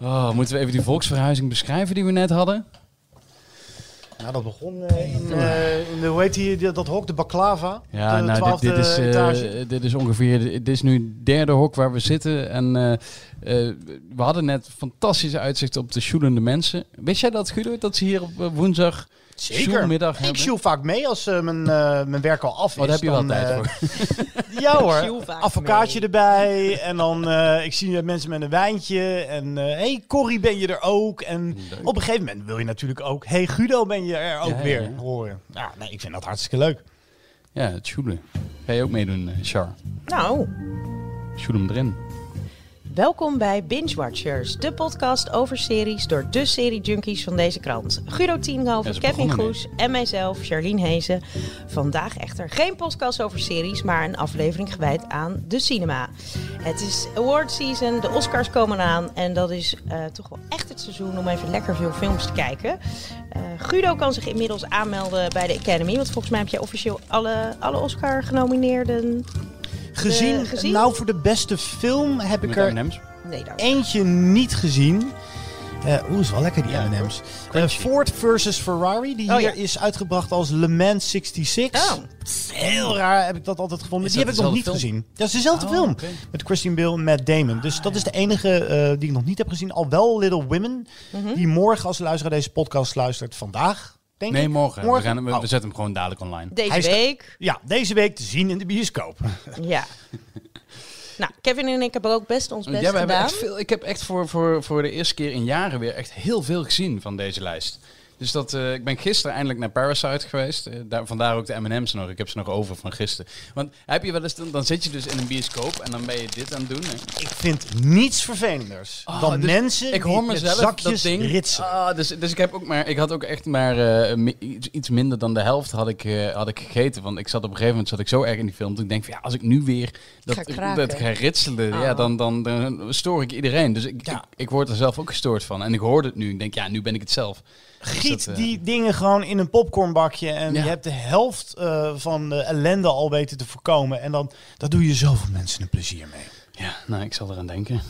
Oh, moeten we even die volksverhuizing beschrijven die we net hadden? Nou, dat begon eh, in, eh, in de, hoe heet die, dat hok, de baklava. Ja, de nou, dit, is, eh, dit is ongeveer, dit is nu het derde hok waar we zitten. En eh, eh, we hadden net fantastische uitzichten op de sjoelende mensen. Wist jij dat, Guido, dat ze hier op woensdag Zeker. Ik sjoel vaak mee als eh, mijn, eh, mijn werk al af is. Oh, daar heb je wel dan, tijd eh, voor. Ja hoor, advocaatje mee. erbij. En dan, eh, ik zie mensen met een wijntje. En, hé hey, Corrie, ben je er ook? En Leuk. op een gegeven moment wil je natuurlijk ook, hey Guido, ben je er ook Ja, weer? ja. Horen. Ja, nee, ik vind dat hartstikke leuk. Ja, het sjoelen. Ga je ook meedoen, Char? Nou, Sjoel hem erin. Welkom bij Binge Watchers, de podcast over series door de serie-junkies van deze krant. Guido Tienhoven, Kevin Goes en mijzelf, Charlene Hezen. Vandaag echter geen podcast over series, maar een aflevering gewijd aan de cinema. Het is award season, de Oscars komen aan en dat is eh, toch wel echt het seizoen om even lekker veel films te kijken. Eh, Guido kan zich inmiddels aanmelden bij de Academy, want volgens mij heb jij officieel alle, alle Oscar-genomineerden... Gezien, gezien? nou voor de beste film heb ik Met er M&M's. Nee, daar. eentje niet gezien. Eh Oeh, is wel lekker die Ja, M&M's. Eh. Ford versus Ferrari, die Oh, hier ja. is uitgebracht als Le Mans 66. Oh. Heel raar heb ik dat altijd gevonden. Is die heb ik nog niet gezien. Dat is dezelfde Oh, film. Met Christian Bale en Matt Damon. Dus dat is de enige eh, die ik nog niet heb gezien. Al wel Little Women. Mhm. Die morgen, als luisteraar deze podcast luistert, vandaag, denk Nee, ik. morgen. Morgen? We, gaan, we, Oh. we zetten hem gewoon dadelijk online. Deze Hij week. Ja, deze week te zien in de bioscoop. Ja. nou, Kevin en ik hebben ook best ons best Ja, we hebben gedaan. echt veel, ik heb echt voor, voor, voor de eerste keer in jaren weer echt heel veel gezien van deze lijst. Dus dat, eh, ik ben gisteren eindelijk naar Parasite geweest. Eh, daar, vandaar ook de M&M's nog. Ik heb ze nog over van gisteren. Want heb je wel eens, dan, dan zit je dus in een bioscoop en dan ben je dit aan het doen. hè. Ik vind niets vervelenders Oh, dan dus mensen ik hoor mezelf zakjes dat ding. ritsen. Ah, dus, dus ik heb ook maar, ik had ook echt maar eh, mi- iets, iets minder dan de helft had ik, eh, had ik gegeten. Want ik zat op een gegeven moment zat ik zo erg in die film. Dat ik denk van ja, als ik nu weer dat, Ga kraken. dat ga ritselen, ja, Oh. dan, dan, dan stoor ik iedereen. Dus ik, Ja. ik, ik word er zelf ook gestoord van. En ik hoorde het nu. Ik denk ja, nu ben ik het zelf. Giet dat, eh, die dingen gewoon in een popcornbakje en Ja. je hebt de helft eh, van de ellende al weten te voorkomen. En dan dat doe je zoveel mensen een plezier mee. Ja, nou, ik zal eraan denken.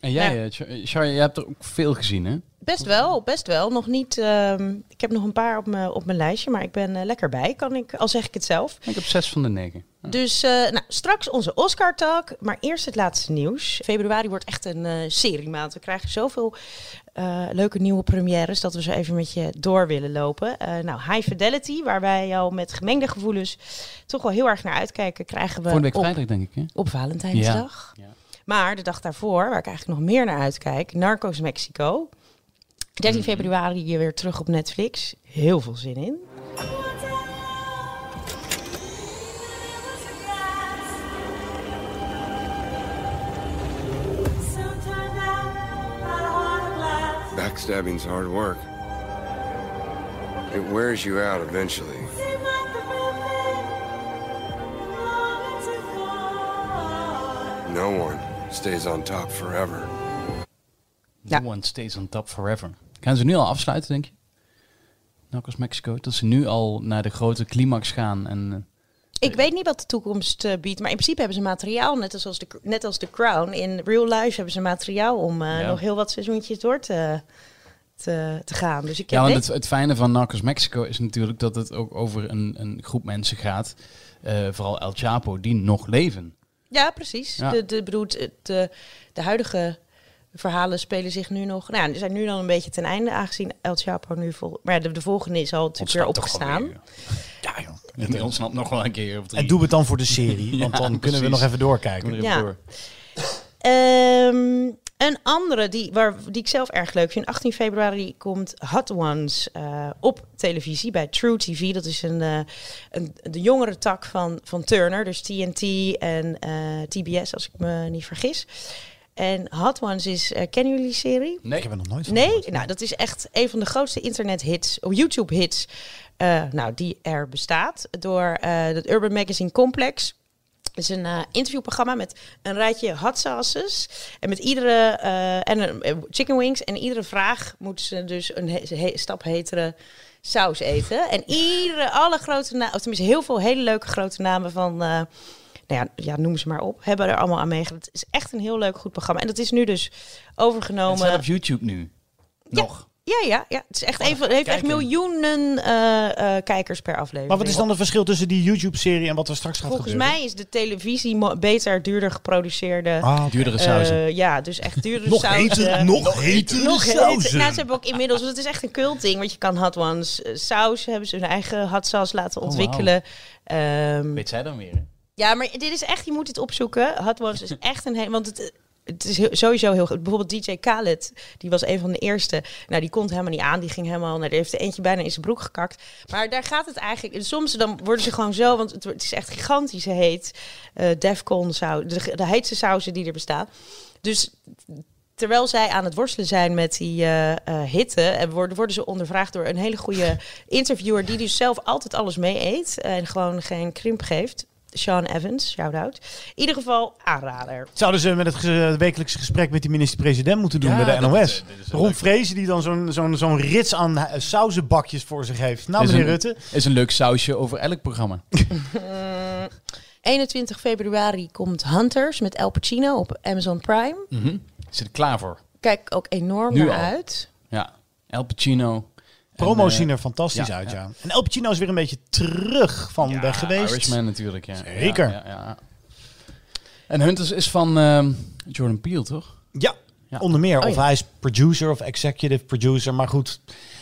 En jij, Ja. eh, Char- Char, jij hebt er ook veel gezien, hè? Best wel, best wel. Nog niet. ehm, ik heb nog een paar op mijn op mijn lijstje, maar ik ben lekker bij. Kan ik, al zeg ik het zelf. Ik heb zes van de negen. Ja. Dus eh, nou, straks onze Oscar-talk. Maar eerst het laatste nieuws. Februari wordt echt een eh seriemaand. We krijgen zoveel eh, leuke nieuwe premières dat we zo even met je door willen lopen. Eh, nou, High Fidelity, waar wij al met gemengde gevoelens toch wel heel erg naar uitkijken, krijgen we Volgende week op, vrijdag, denk ik, hè? op Valentijnsdag. Ja. Maar de dag daarvoor, waar ik eigenlijk nog meer naar uitkijk, Narcos Mexico. 13 Mhm. februari hier weer terug op Netflix. Heel veel zin in. Backstabbing's hard work. It wears you out eventually. No one stays on top forever. No one stays on top forever. Gaan ze nu al afsluiten, denk je? Narcos Mexico. Dat ze nu al naar de grote climax gaan. En, eh, Ik weet niet wat de toekomst eh, biedt, maar in principe hebben ze materiaal, net als, de, net als de Crown. In real life hebben ze materiaal om eh, Ja. nog heel wat seizoentjes door te, te, te gaan. Dus ik ja, want het, het fijne van Narcos Mexico is natuurlijk dat het ook over een, een groep mensen gaat. eh, vooral El Chapo, die nog leven. Ja, precies. Ja. De, de, de, de, de huidige verhalen spelen zich nu nog... Nou ja, die zijn nu dan een beetje ten einde, aangezien El Chapo nu... Vol, maar de, de volgende is al natuurlijk weer opgestaan. Ja, joh. Die ontsnapt nog wel een keer of drie. En doe het dan voor de serie, want dan kunnen we nog even doorkijken. even Ja. door. Ehm, een andere die, waar, die ik zelf erg leuk vind. 18 februari komt Hot Ones eh, op televisie bij True TV. Dat is een, eh, een, de jongere tak van, van Turner. Dus TNT en eh, TBS, als ik me niet vergis. En Hot Ones is... eh, kennen jullie die serie? Nee, Ik heb er nog nooit van Nee, gehoord. nou dat is echt een van de grootste internethits, of YouTube-hits, eh, nou die er bestaat door eh het Urban Magazine Complex. Het is een eh, interviewprogramma met een rijtje hot sauces en met iedere eh, en eh, chicken wings en iedere vraag moeten ze dus een stap hetere saus eten en iedere alle grote namen, of tenminste heel veel hele leuke grote namen van. eh, nou ja, ja, noem ze maar op, hebben er allemaal aan meegedaan. Het is echt een heel leuk, goed programma. En dat is nu dus Het overgenomen. staat op YouTube nu. Nog. Ja, ja. Het is echt Oh, even, het heeft echt miljoenen eh, eh, kijkers per aflevering. Maar wat is dan het verschil tussen die YouTube-serie en wat er straks gaat Volgens gebeuren? mij is de televisie beter, duurder geproduceerde. Ah. Duurdere eh, sauzen. ja, dus echt duurdere nog sauzen. heter, nog hetere Nog heter. sauzen. Nou, ze hebben ook inmiddels, want het is echt een culting. Want je kan hot ones saus hebben ze hun eigen hot sauce laten Oh, ontwikkelen. Ehm, Weet zij dan weer? hè? ja, maar dit is echt, je moet dit opzoeken. Hot ones is echt een hele, want het, het is sowieso heel goed. Bijvoorbeeld DJ Khaled, die was een van de eerste. Nou, die komt helemaal niet aan. Die ging helemaal, nou, die heeft er eentje bijna in zijn broek gekakt. Maar daar gaat het eigenlijk. en Soms dan worden ze gewoon zo, want het, is echt gigantisch heet. eh Defcon saus, de, de heetste sauzen die er bestaan. Dus terwijl zij aan het worstelen zijn met die eh, eh, hitte, en worden, worden ze ondervraagd door een hele goede interviewer die dus zelf altijd alles mee eet en gewoon geen krimp geeft. Sean Evans, shout-out. In ieder geval aanrader. Zouden ze met het ge- wekelijkse gesprek met die minister-president moeten doen Ja, bij de NOS? eh, Ron. Vrezen die dan zo'n zo'n zo'n rits aan eh, sauzenbakjes voor zich heeft. Nou, Is meneer een- Rutte. Is een leuk sausje over elk programma. 21 februari komt Hunters met El Pacino op Amazon Prime. Mhm. Zit er klaar voor. Kijk ook enorm Nu naar al. uit. Ja. El Pacino. Promo's En, zien eh, er fantastisch ja, uit, ja. ja. En El Pacino is weer een beetje terug van ja, weg geweest. Irishman natuurlijk, ja. Zeker. Ja, ja, ja. En Hunters is van ehm, Jordan Peele, toch? Ja, Ja. onder meer. Oh, of ja. hij is producer of executive producer. Maar goed,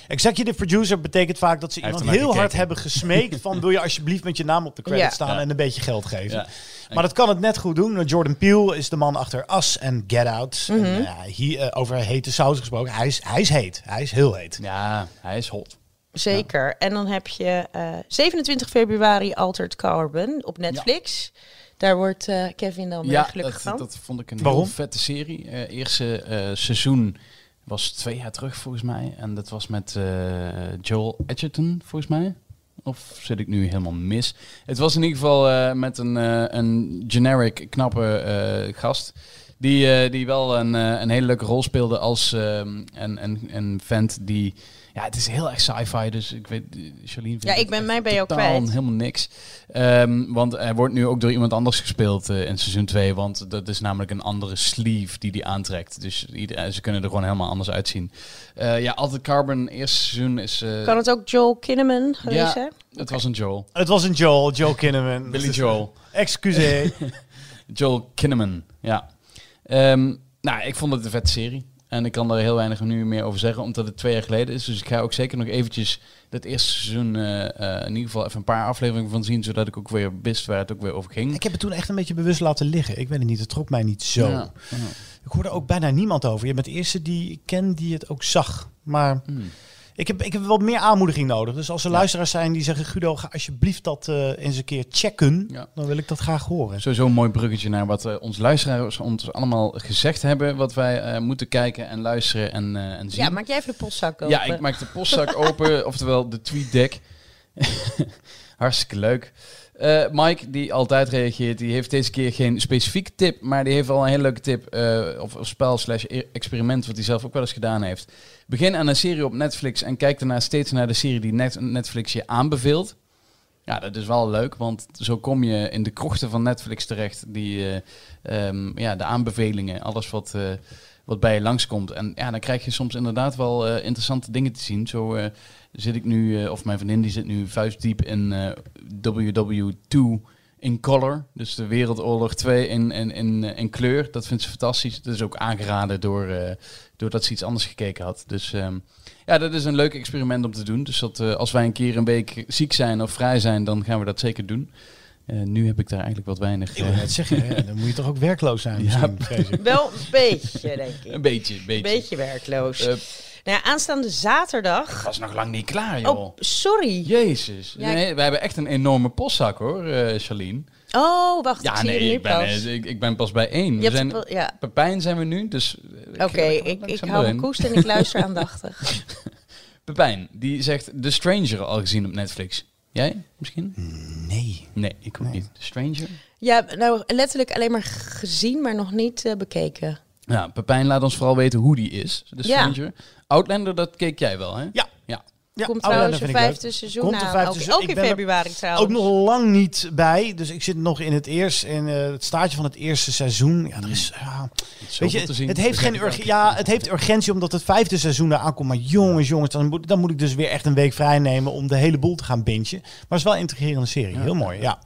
executive producer betekent vaak dat ze iemand heel hard hebben gesmeekt van wil je alsjeblieft met je naam op de credit Ja. staan Ja. en een beetje geld geven. Ja. Maar dat kan het net goed doen. Jordan Peele is de man achter Us en Get Out. Mhm. en, eh, hier, eh, over hete saus gesproken. Hij is, hij is heet. Hij is heel heet. Ja, hij is hot. Zeker. En dan heb je eh, 27 februari Altered Carbon op Netflix. Daar wordt eh, Kevin dan ja, gelukkig dat, van. dat vond ik een Waarom? heel vette serie. Eh eerste eh, seizoen was twee jaar terug volgens mij. En dat was met eh, Joel Edgerton volgens mij. Of zit ik nu helemaal mis? Het was in ieder geval eh, met een, eh, een generic knappe eh, gast. Die, eh, die wel een, eh, een hele leuke rol speelde als ehm, een, een, een vent die... Ja, het is heel erg sci-fi, dus ik weet... eh, Charlene vindt Ja, ik ben- mij ben je ook totaal kwijt. helemaal niks. Ehm, want hij wordt nu ook door iemand anders gespeeld eh, in seizoen 2. Want dat is namelijk een andere sleeve die die aantrekt. Dus ieder, ze kunnen er gewoon helemaal anders uitzien. Eh, ja, Altijd Carbon, eerste seizoen is... eh, Kan het ook Joel Kinnaman geweest ja, zijn? het was een Joel. Het was een Joel, Joe Kinnaman. Billy Joel. Excuseer. Joel Kinnaman, ja. Ehm, nou, ik vond het een vette serie. En ik kan er heel weinig nu meer over zeggen, omdat het twee jaar geleden is. Dus ik ga ook zeker nog eventjes dat eerste seizoen eh, eh, in ieder geval even een paar afleveringen van zien, zodat ik ook weer wist waar het ook weer over ging. ik heb het toen echt een beetje bewust laten liggen. Ik weet het niet, het trok mij niet zo. Ja, ja. Ik hoorde ook bijna niemand over. Je bent de eerste die ik ken die het ook zag. Maar Hmm. Ik heb, ik heb wat meer aanmoediging nodig. Dus als er Ja. luisteraars zijn die zeggen... Guido, ga alsjeblieft dat eh, eens een keer checken. Ja. Dan wil ik dat graag horen. Sowieso een mooi bruggetje naar wat eh, onze luisteraars ons allemaal gezegd hebben. Wat wij eh, moeten kijken en luisteren en, eh, en zien. Ja, maak jij even de postzak open. Ja, ik maak de postzak open, oftewel de tweetdeck. Hartstikke leuk. Eh, Mike, die altijd reageert, die heeft deze keer geen specifieke tip, maar die heeft wel een hele leuke tip, eh, of, spel slash e- experiment, wat hij zelf ook wel eens gedaan heeft. Begin aan een serie op Netflix en kijk daarna steeds naar de serie die Net- Netflix je aanbeveelt. Ja, dat is wel leuk, want zo kom je in de krochten van Netflix terecht, die, eh, ehm, ja, de aanbevelingen, alles wat, wat bij je langskomt. En ja, dan krijg je soms inderdaad wel eh, interessante dingen te zien. Zo eh, zit ik nu, eh, of mijn vriendin die zit nu vuistdiep in eh, WW2 in color. Dus de Wereldoorlog 2 in, in, in, in kleur. Dat vindt ze fantastisch. Dat is ook aangeraden door, doordat ze iets anders gekeken had. Dus ehm, ja, dat is een leuk experiment om te doen. Dus dat, als wij een keer een week ziek zijn of vrij zijn, dan gaan we dat zeker doen. Eh, nu heb ik daar eigenlijk wat weinig... Ik wil eh, net zeggen, hè, dan moet je toch ook werkloos zijn Ja. ik. Wel een beetje, denk ik. een beetje, een beetje. Beetje werkloos. Eh, nou ja, aanstaande zaterdag... was nog lang niet klaar, joh. Oh, sorry. Jezus. Ja, ik- nee, wij hebben echt een enorme postzak hoor, eh Charlene. Oh, wacht, ik Ja, zie nee, ik ben, pas. ik, ik ben pas bij één. Je We hebt zijn, wel- ja, Pepijn zijn we nu, dus... oké. Ik, ik hou mijn doorheen. koest en ik luister aandachtig. Pepijn, die zegt The Stranger al gezien op Netflix. Jij misschien? Nee. Nee, ik ook Nee. niet. Stranger? Ja, nou letterlijk alleen maar gezien, maar nog niet eh, bekeken. Ja, Pepijn laat ons vooral weten hoe die is, Ja. Stranger. Outlander, dat keek jij wel, hè? Ja. Ja. Komt Outlander trouwens een vind ik leuk. vijfde seizoen Komt aan. vijfde ook, seizoen. ook Ik in er februari trouwens. Ook nog lang niet bij. Dus ik zit nog in het eerst in eh, het staartje van het eerste seizoen. Ja, er is. Ja, weet je, te zien. het heeft Dat geen urg- ja, het heeft urgentie omdat het vijfde seizoen eraan komt. Maar jongens, jongens, dan moet, dan moet ik dus weer echt een week vrij nemen om de hele boel te gaan bingen. Maar het is wel een integrerende serie. Heel mooi. Ja.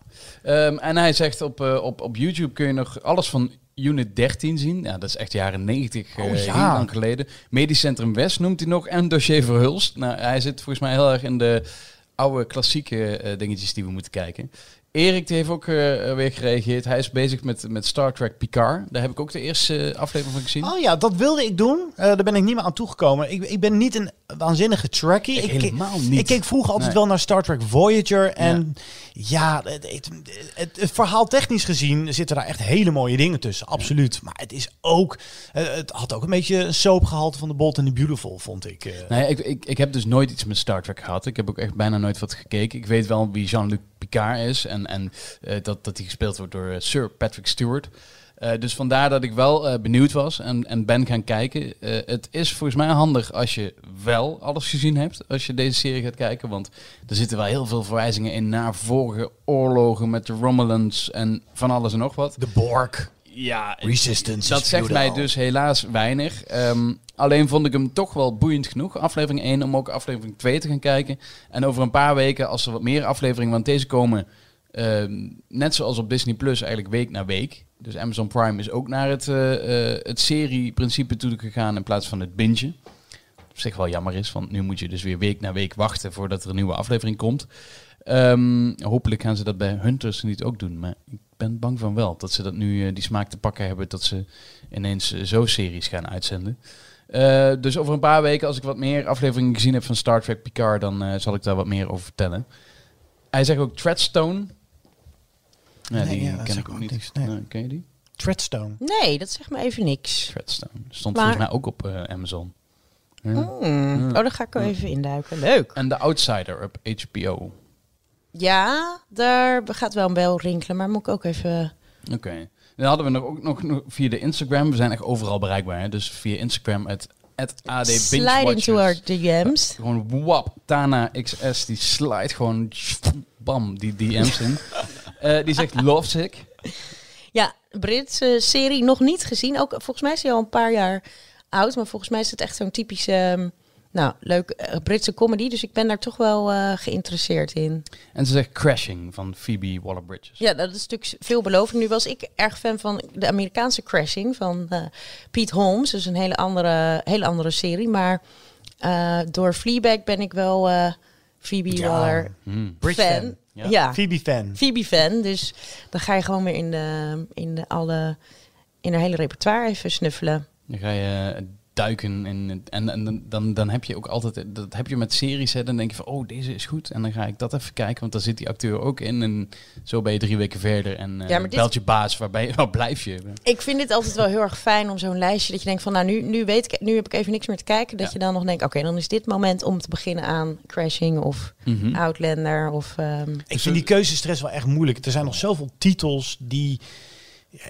Ehm, en hij zegt op, eh, op, op YouTube kun je nog alles van Unit 13 zien. Ja, dat is echt jaren 90, eh Oh, ja. heel lang geleden. Medisch Centrum West noemt hij nog. En Dossier Verhulst. Nou, hij zit volgens mij heel erg in de oude klassieke eh, dingetjes die we moeten kijken. Erik die heeft ook eh, weer gereageerd. Hij is bezig met, met Star Trek Picard. Daar heb ik ook de eerste eh, aflevering van gezien. Oh ja, dat wilde ik doen. Eh, daar ben ik niet meer aan toegekomen. Ik, ik ben niet een waanzinnige trekkie. Ik helemaal niet. Ik keek vroeger altijd Nee. wel naar Star Trek Voyager. En ja, het, het, het, het verhaal technisch gezien zitten daar echt hele mooie dingen tussen. Absoluut. Maar het is ook... het had ook een beetje een soapgehalte van The Bold and the Beautiful, vond ik. Nee, ik, ik, ik heb dus nooit iets met Star Trek gehad. Ik heb ook echt bijna nooit wat gekeken. Ik weet wel wie Jean-Luc Picard is en, en eh, dat, dat hij gespeeld wordt door eh, Sir Patrick Stewart. Eh, dus vandaar dat ik wel benieuwd was en, en ben gaan kijken. Het is volgens mij handig als je wel alles gezien hebt, als je deze serie gaat kijken. Want er zitten wel heel veel verwijzingen in naar vorige oorlogen met de Romulans en van alles en nog wat. De Borg. Ja, Resistance dat zegt mij dus helaas weinig. Ehm, alleen vond ik hem toch wel boeiend genoeg, aflevering 1, om ook aflevering 2 te gaan kijken. En over een paar weken, als er wat meer afleveringen, want deze komen ehm, net zoals op Disney Plus eigenlijk week na week. Dus Amazon Prime is ook naar het, eh, eh, het serieprincipe toe gegaan in plaats van het bingen. Wat op zich wel jammer is, want nu moet je dus weer week na week wachten voordat er een nieuwe aflevering komt. Ehm, hopelijk gaan ze dat bij Hunters niet ook doen. Maar ik ben bang van wel. Dat ze dat nu eh, die smaak te pakken hebben. Dat ze ineens eh, zo series gaan uitzenden. Eh, dus over een paar weken, als ik wat meer afleveringen gezien heb van Star Trek Picard, dan eh, zal ik daar wat meer over vertellen. Hij zegt ook Treadstone. Ja, Nee, die ja, ken ik ook niet. niks, nee. Nee, ken je die? Treadstone. Nee, dat zegt me even niks. Treadstone. Stond Maar- volgens mij ook op eh, Amazon. Ja. Hmm. Oh, daar ga ik wel even induiken. Leuk. En The Outsider op HBO. Ja, daar gaat wel een bel rinkelen, maar moet ik ook even... Oké. Dan hadden we nog ook nog, nog via de Instagram. We zijn echt overal bereikbaar. Hè? Dus via Instagram het, het AD Slide into our DM's. Gewoon wap. Tana XS die slide gewoon bam die DM's in. Eh, die zegt lovesick. Ja, Britse serie nog niet gezien. Ook volgens mij is hij al een paar jaar oud, maar volgens mij is het echt zo'n typische, ehm, nou, leuk eh, Britse comedy. Dus ik ben daar toch wel eh, geïnteresseerd in. En ze zegt crashing van Phoebe Waller-Bridges. Ja, dat is natuurlijk veelbelovend. Nu was ik erg fan van de Amerikaanse Crashing van eh Pete Holmes. Dus een hele andere, hele andere serie. Maar eh, door Fleabag ben ik wel eh Phoebe Ja. Waller. Bridge fan. Ja. Ja, Phoebe fan. Phoebe fan. Dus dan ga je gewoon weer in de, in de alle in haar hele repertoire even snuffelen. Dan ga je duiken in, en, en dan- dan, dan heb je ook altijd, dat heb je met series, hè, dan denk je van, oh, deze is goed. En dan ga ik dat even kijken, want dan zit die acteur ook in. En zo ben je drie weken verder en eh Ja, dit- belt je baas, waarbij, waar blijf je? Ik vind dit altijd wel heel erg fijn om zo'n lijstje dat je denkt van nou nu, nu weet ik, nu heb ik even niks meer te kijken. Dat Ja. je dan nog denkt, oké, dan is dit moment om te beginnen aan Crashing of Mhm. Outlander of ehm, Ik vind die keuzestress wel echt moeilijk. Er zijn nog zoveel titels die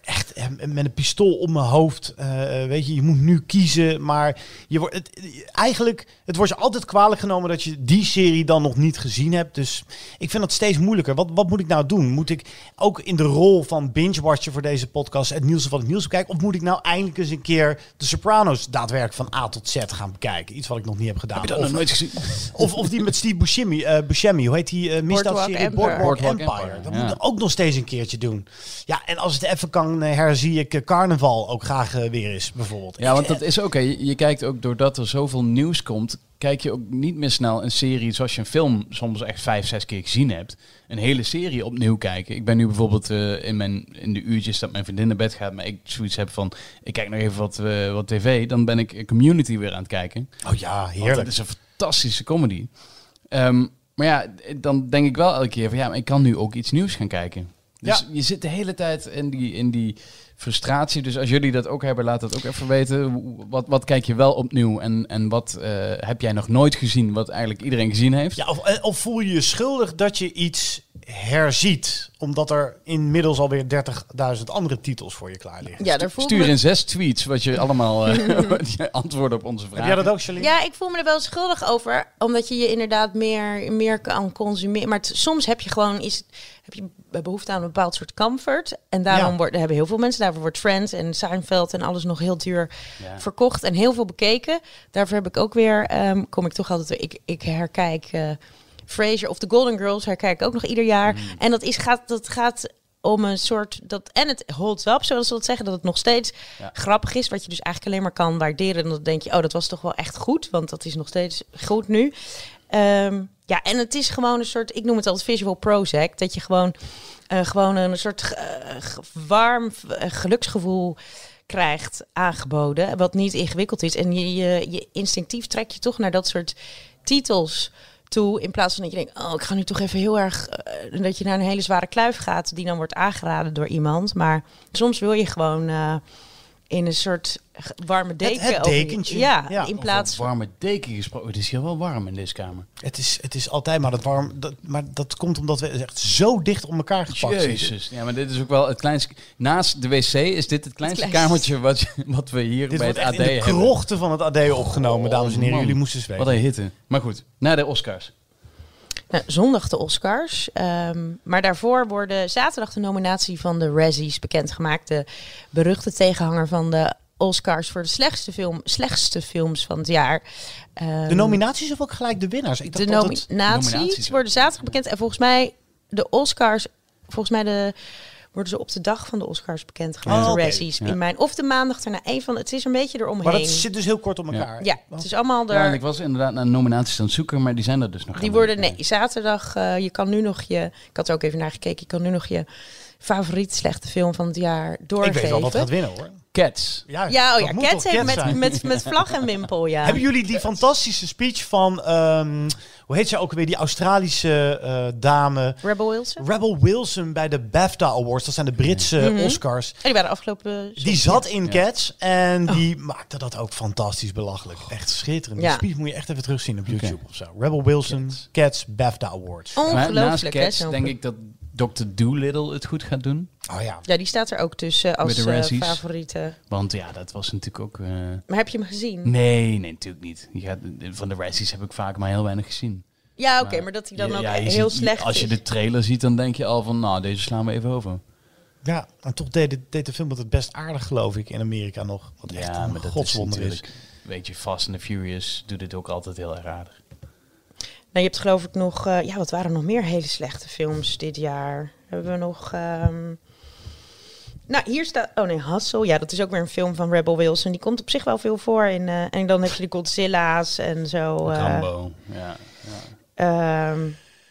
echt eh, met een pistool op mijn hoofd. eh, eh, weet je, je moet nu kiezen. Maar je wordt het, eigenlijk, het wordt je altijd kwalijk genomen dat je die serie dan nog niet gezien hebt. Dus ik vind dat steeds moeilijker. Wat, wat moet ik nou doen? Moet ik ook in de rol van binge-watcher voor deze podcast het nieuws van het nieuws bekijken? Of moet ik nou eindelijk eens een keer de Sopranos daadwerkelijk van A tot Z gaan bekijken? Iets wat ik nog niet heb gedaan. Heb je dat of, nog nooit gezien? of, of die met Steve Buscemi, eh Buscemi hoe heet die uh, misdaadserie? Boardwalk. Empire, Dat ja. moet ik ook nog steeds een keertje doen. Ja, en als het even kan, eh, herzie ik eh, carnaval ook graag eh, weer eens, bijvoorbeeld. Ja, want dat is ook, hè. Je, kijkt ook doordat er zoveel nieuws komt, kijk je ook niet meer snel een serie zoals je een film soms echt vijf, zes keer gezien hebt. Een hele serie opnieuw kijken. Ik ben nu bijvoorbeeld in, mijn, in de uurtjes dat mijn vriendin naar bed gaat, maar ik zoiets heb van, ik kijk nog even wat, wat tv, dan ben ik Community weer aan het kijken. Oh ja, heerlijk. dat is een fantastische comedy. Ehm, maar ja, dan denk ik wel elke keer van, ja, maar ik kan nu ook iets nieuws gaan kijken. Dus Ja. je zit de hele tijd in die, in die frustratie. Dus als jullie dat ook hebben, laat het ook even weten. Wat, wat kijk je wel opnieuw en, en wat eh, heb jij nog nooit gezien wat eigenlijk iedereen gezien heeft? Ja, of, eh, of voel je je schuldig dat je iets herziet. Omdat er inmiddels alweer 30.000 andere titels voor je klaar liggen. Ja, daar voel ik Stuur me- in zes tweets wat je allemaal eh, antwoorden op onze vragen. jij dat ook, Charlene? Ja, ik voel me er wel schuldig over, omdat je je inderdaad meer, meer kan consumeren. Maar het- soms heb je gewoon is, heb je behoefte aan een bepaald soort comfort. En daarom Ja. worden, hebben heel veel mensen, daarvoor wordt Friends en Seinfeld en alles nog heel duur Ja. verkocht en heel veel bekeken. Daarvoor heb ik ook weer, ehm, kom ik toch altijd weer, ik, ik herkijk eh Frasier of The Golden Girls, herkijk ik ook nog ieder jaar. En dat, is, gaat, dat gaat om een soort, dat, en het holds up, zoals ze dat zeggen, dat het nog steeds Ja. grappig is, wat je dus eigenlijk alleen maar kan waarderen. En dan denk je, oh, dat was toch wel echt goed, want dat is nog steeds goed nu. Ehm, ja, en het is gewoon een soort, ik noem het altijd visual Prozac, dat je gewoon, eh, gewoon een soort eh, warm eh, geluksgevoel krijgt aangeboden, wat niet ingewikkeld is. En je, je, instinctief trek je toch naar dat soort titels toe, in plaats van dat je denkt, oh, ik ga nu toch even heel erg, dat je naar een hele zware kluif gaat, die dan wordt aangeraden door iemand. Maar soms wil je gewoon in een soort warme deken. het je- dekentje. Ja, Ja. in plaats warme deken gesproken. Het is hier wel warm in deze kamer. Het, is, het is altijd maar dat warm. Dat, maar dat komt omdat we echt zo dicht op elkaar gepakt zitten. Jezus. Ja, maar dit is ook wel het kleinste... Naast de wc is dit het kleinste kleinste. kamertje wat, wat we hier Dit bij het AD in de hebben. krochten van het AD opgenomen, dames en heren. man. Jullie moesten zweten. Wat een hitte. Maar goed, naar de Oscars. Nou, zondag de Oscars. Ehm, maar daarvoor worden zaterdag de nominatie van de Razzies bekendgemaakt. De beruchte tegenhanger van de Oscars voor de slechtste, film, slechtste films van het jaar. Ehm, De nominaties of ook gelijk de winnaars? Ik de dacht altijd- nominaties, Nominaties. worden zaterdag bekend. En volgens mij de Oscars, volgens mij de, worden ze op de dag van de Oscars bekendgemaakt. Oh. Razzies. Ja. In mijn, of de maandag daarna. Een van, het is een beetje eromheen. Maar dat zit dus heel kort op elkaar. ja, het is allemaal Ja, en er. ik was inderdaad naar nominaties aan het zoeken, maar die zijn er dus nog Die worden, nee, zaterdag, eh, je kan nu nog je, ik had er ook even naar gekeken, je kan nu nog je favoriet slechte film van het jaar Ik doorgeven. weet wel wat gaat winnen hoor. Cats. Ja, Ja, oh ja, Cats heeft met, met, met vlag en wimpel, ja. Hebben jullie die fantastische speech van, ehm, hoe heet zij ook alweer, die Australische eh, dame, Rebel Wilson? Rebel Wilson bij de BAFTA Awards, dat zijn de Britse Mhm. Oscars. Oh, die waren afgelopen... Die zat in Ja. Cats en die maakte dat ook fantastisch belachelijk. Echt schitterend. Die Ja. speech moet je echt even terugzien op. YouTube of zo. Rebel Wilson, Cats. Cats, BAFTA Awards. Naast Ongelooflijk, hè? Cats zo'n denk ik dat Dr. Dolittle het goed gaat doen. Oh ja. Ja, die staat er ook tussen als de eh, favoriete. Want ja, dat was natuurlijk ook... eh, Maar heb je hem gezien? Nee, nee, natuurlijk niet. Je gaat, van de Razzies heb ik vaak maar heel weinig gezien. Ja, oké, maar dat hij dan Ja, ook ja, heel ziet- slecht Als je de trailer ziet, dan denk je al van, nou, deze slaan we even over. Ja, en toch deed, de- deed de film het best aardig, geloof ik, in Amerika nog. Wat echt ja, een godswonder is. Weet je, Fast and the Furious doet dit ook altijd heel erg aardig. Nou, je hebt geloof ik nog... eh, ja, wat waren er nog meer hele slechte films dit jaar? Hebben we nog... ehm, Nou, hier staat... Oh nee, Hustle. Ja, dat is ook weer een film van Rebel Wilson. Die komt op zich wel veel voor. In, eh, en dan heb je de Godzilla's en zo. eh, Rambo, ja. ja. ehm,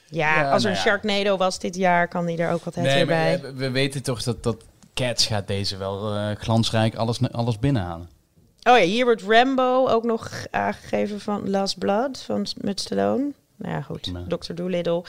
ja, Ja, als er nou een ja. Sharknado was dit jaar, kan die er ook wat Nee, bij. we- we weten toch dat, dat Cats gaat deze wel glansrijk alles, alles binnenhalen. Oh ja, hier wordt Rambo ook nog aangegeven van Last Blood van, met Stallone. Nou ja, goed. Nee. Dr. Dolittle.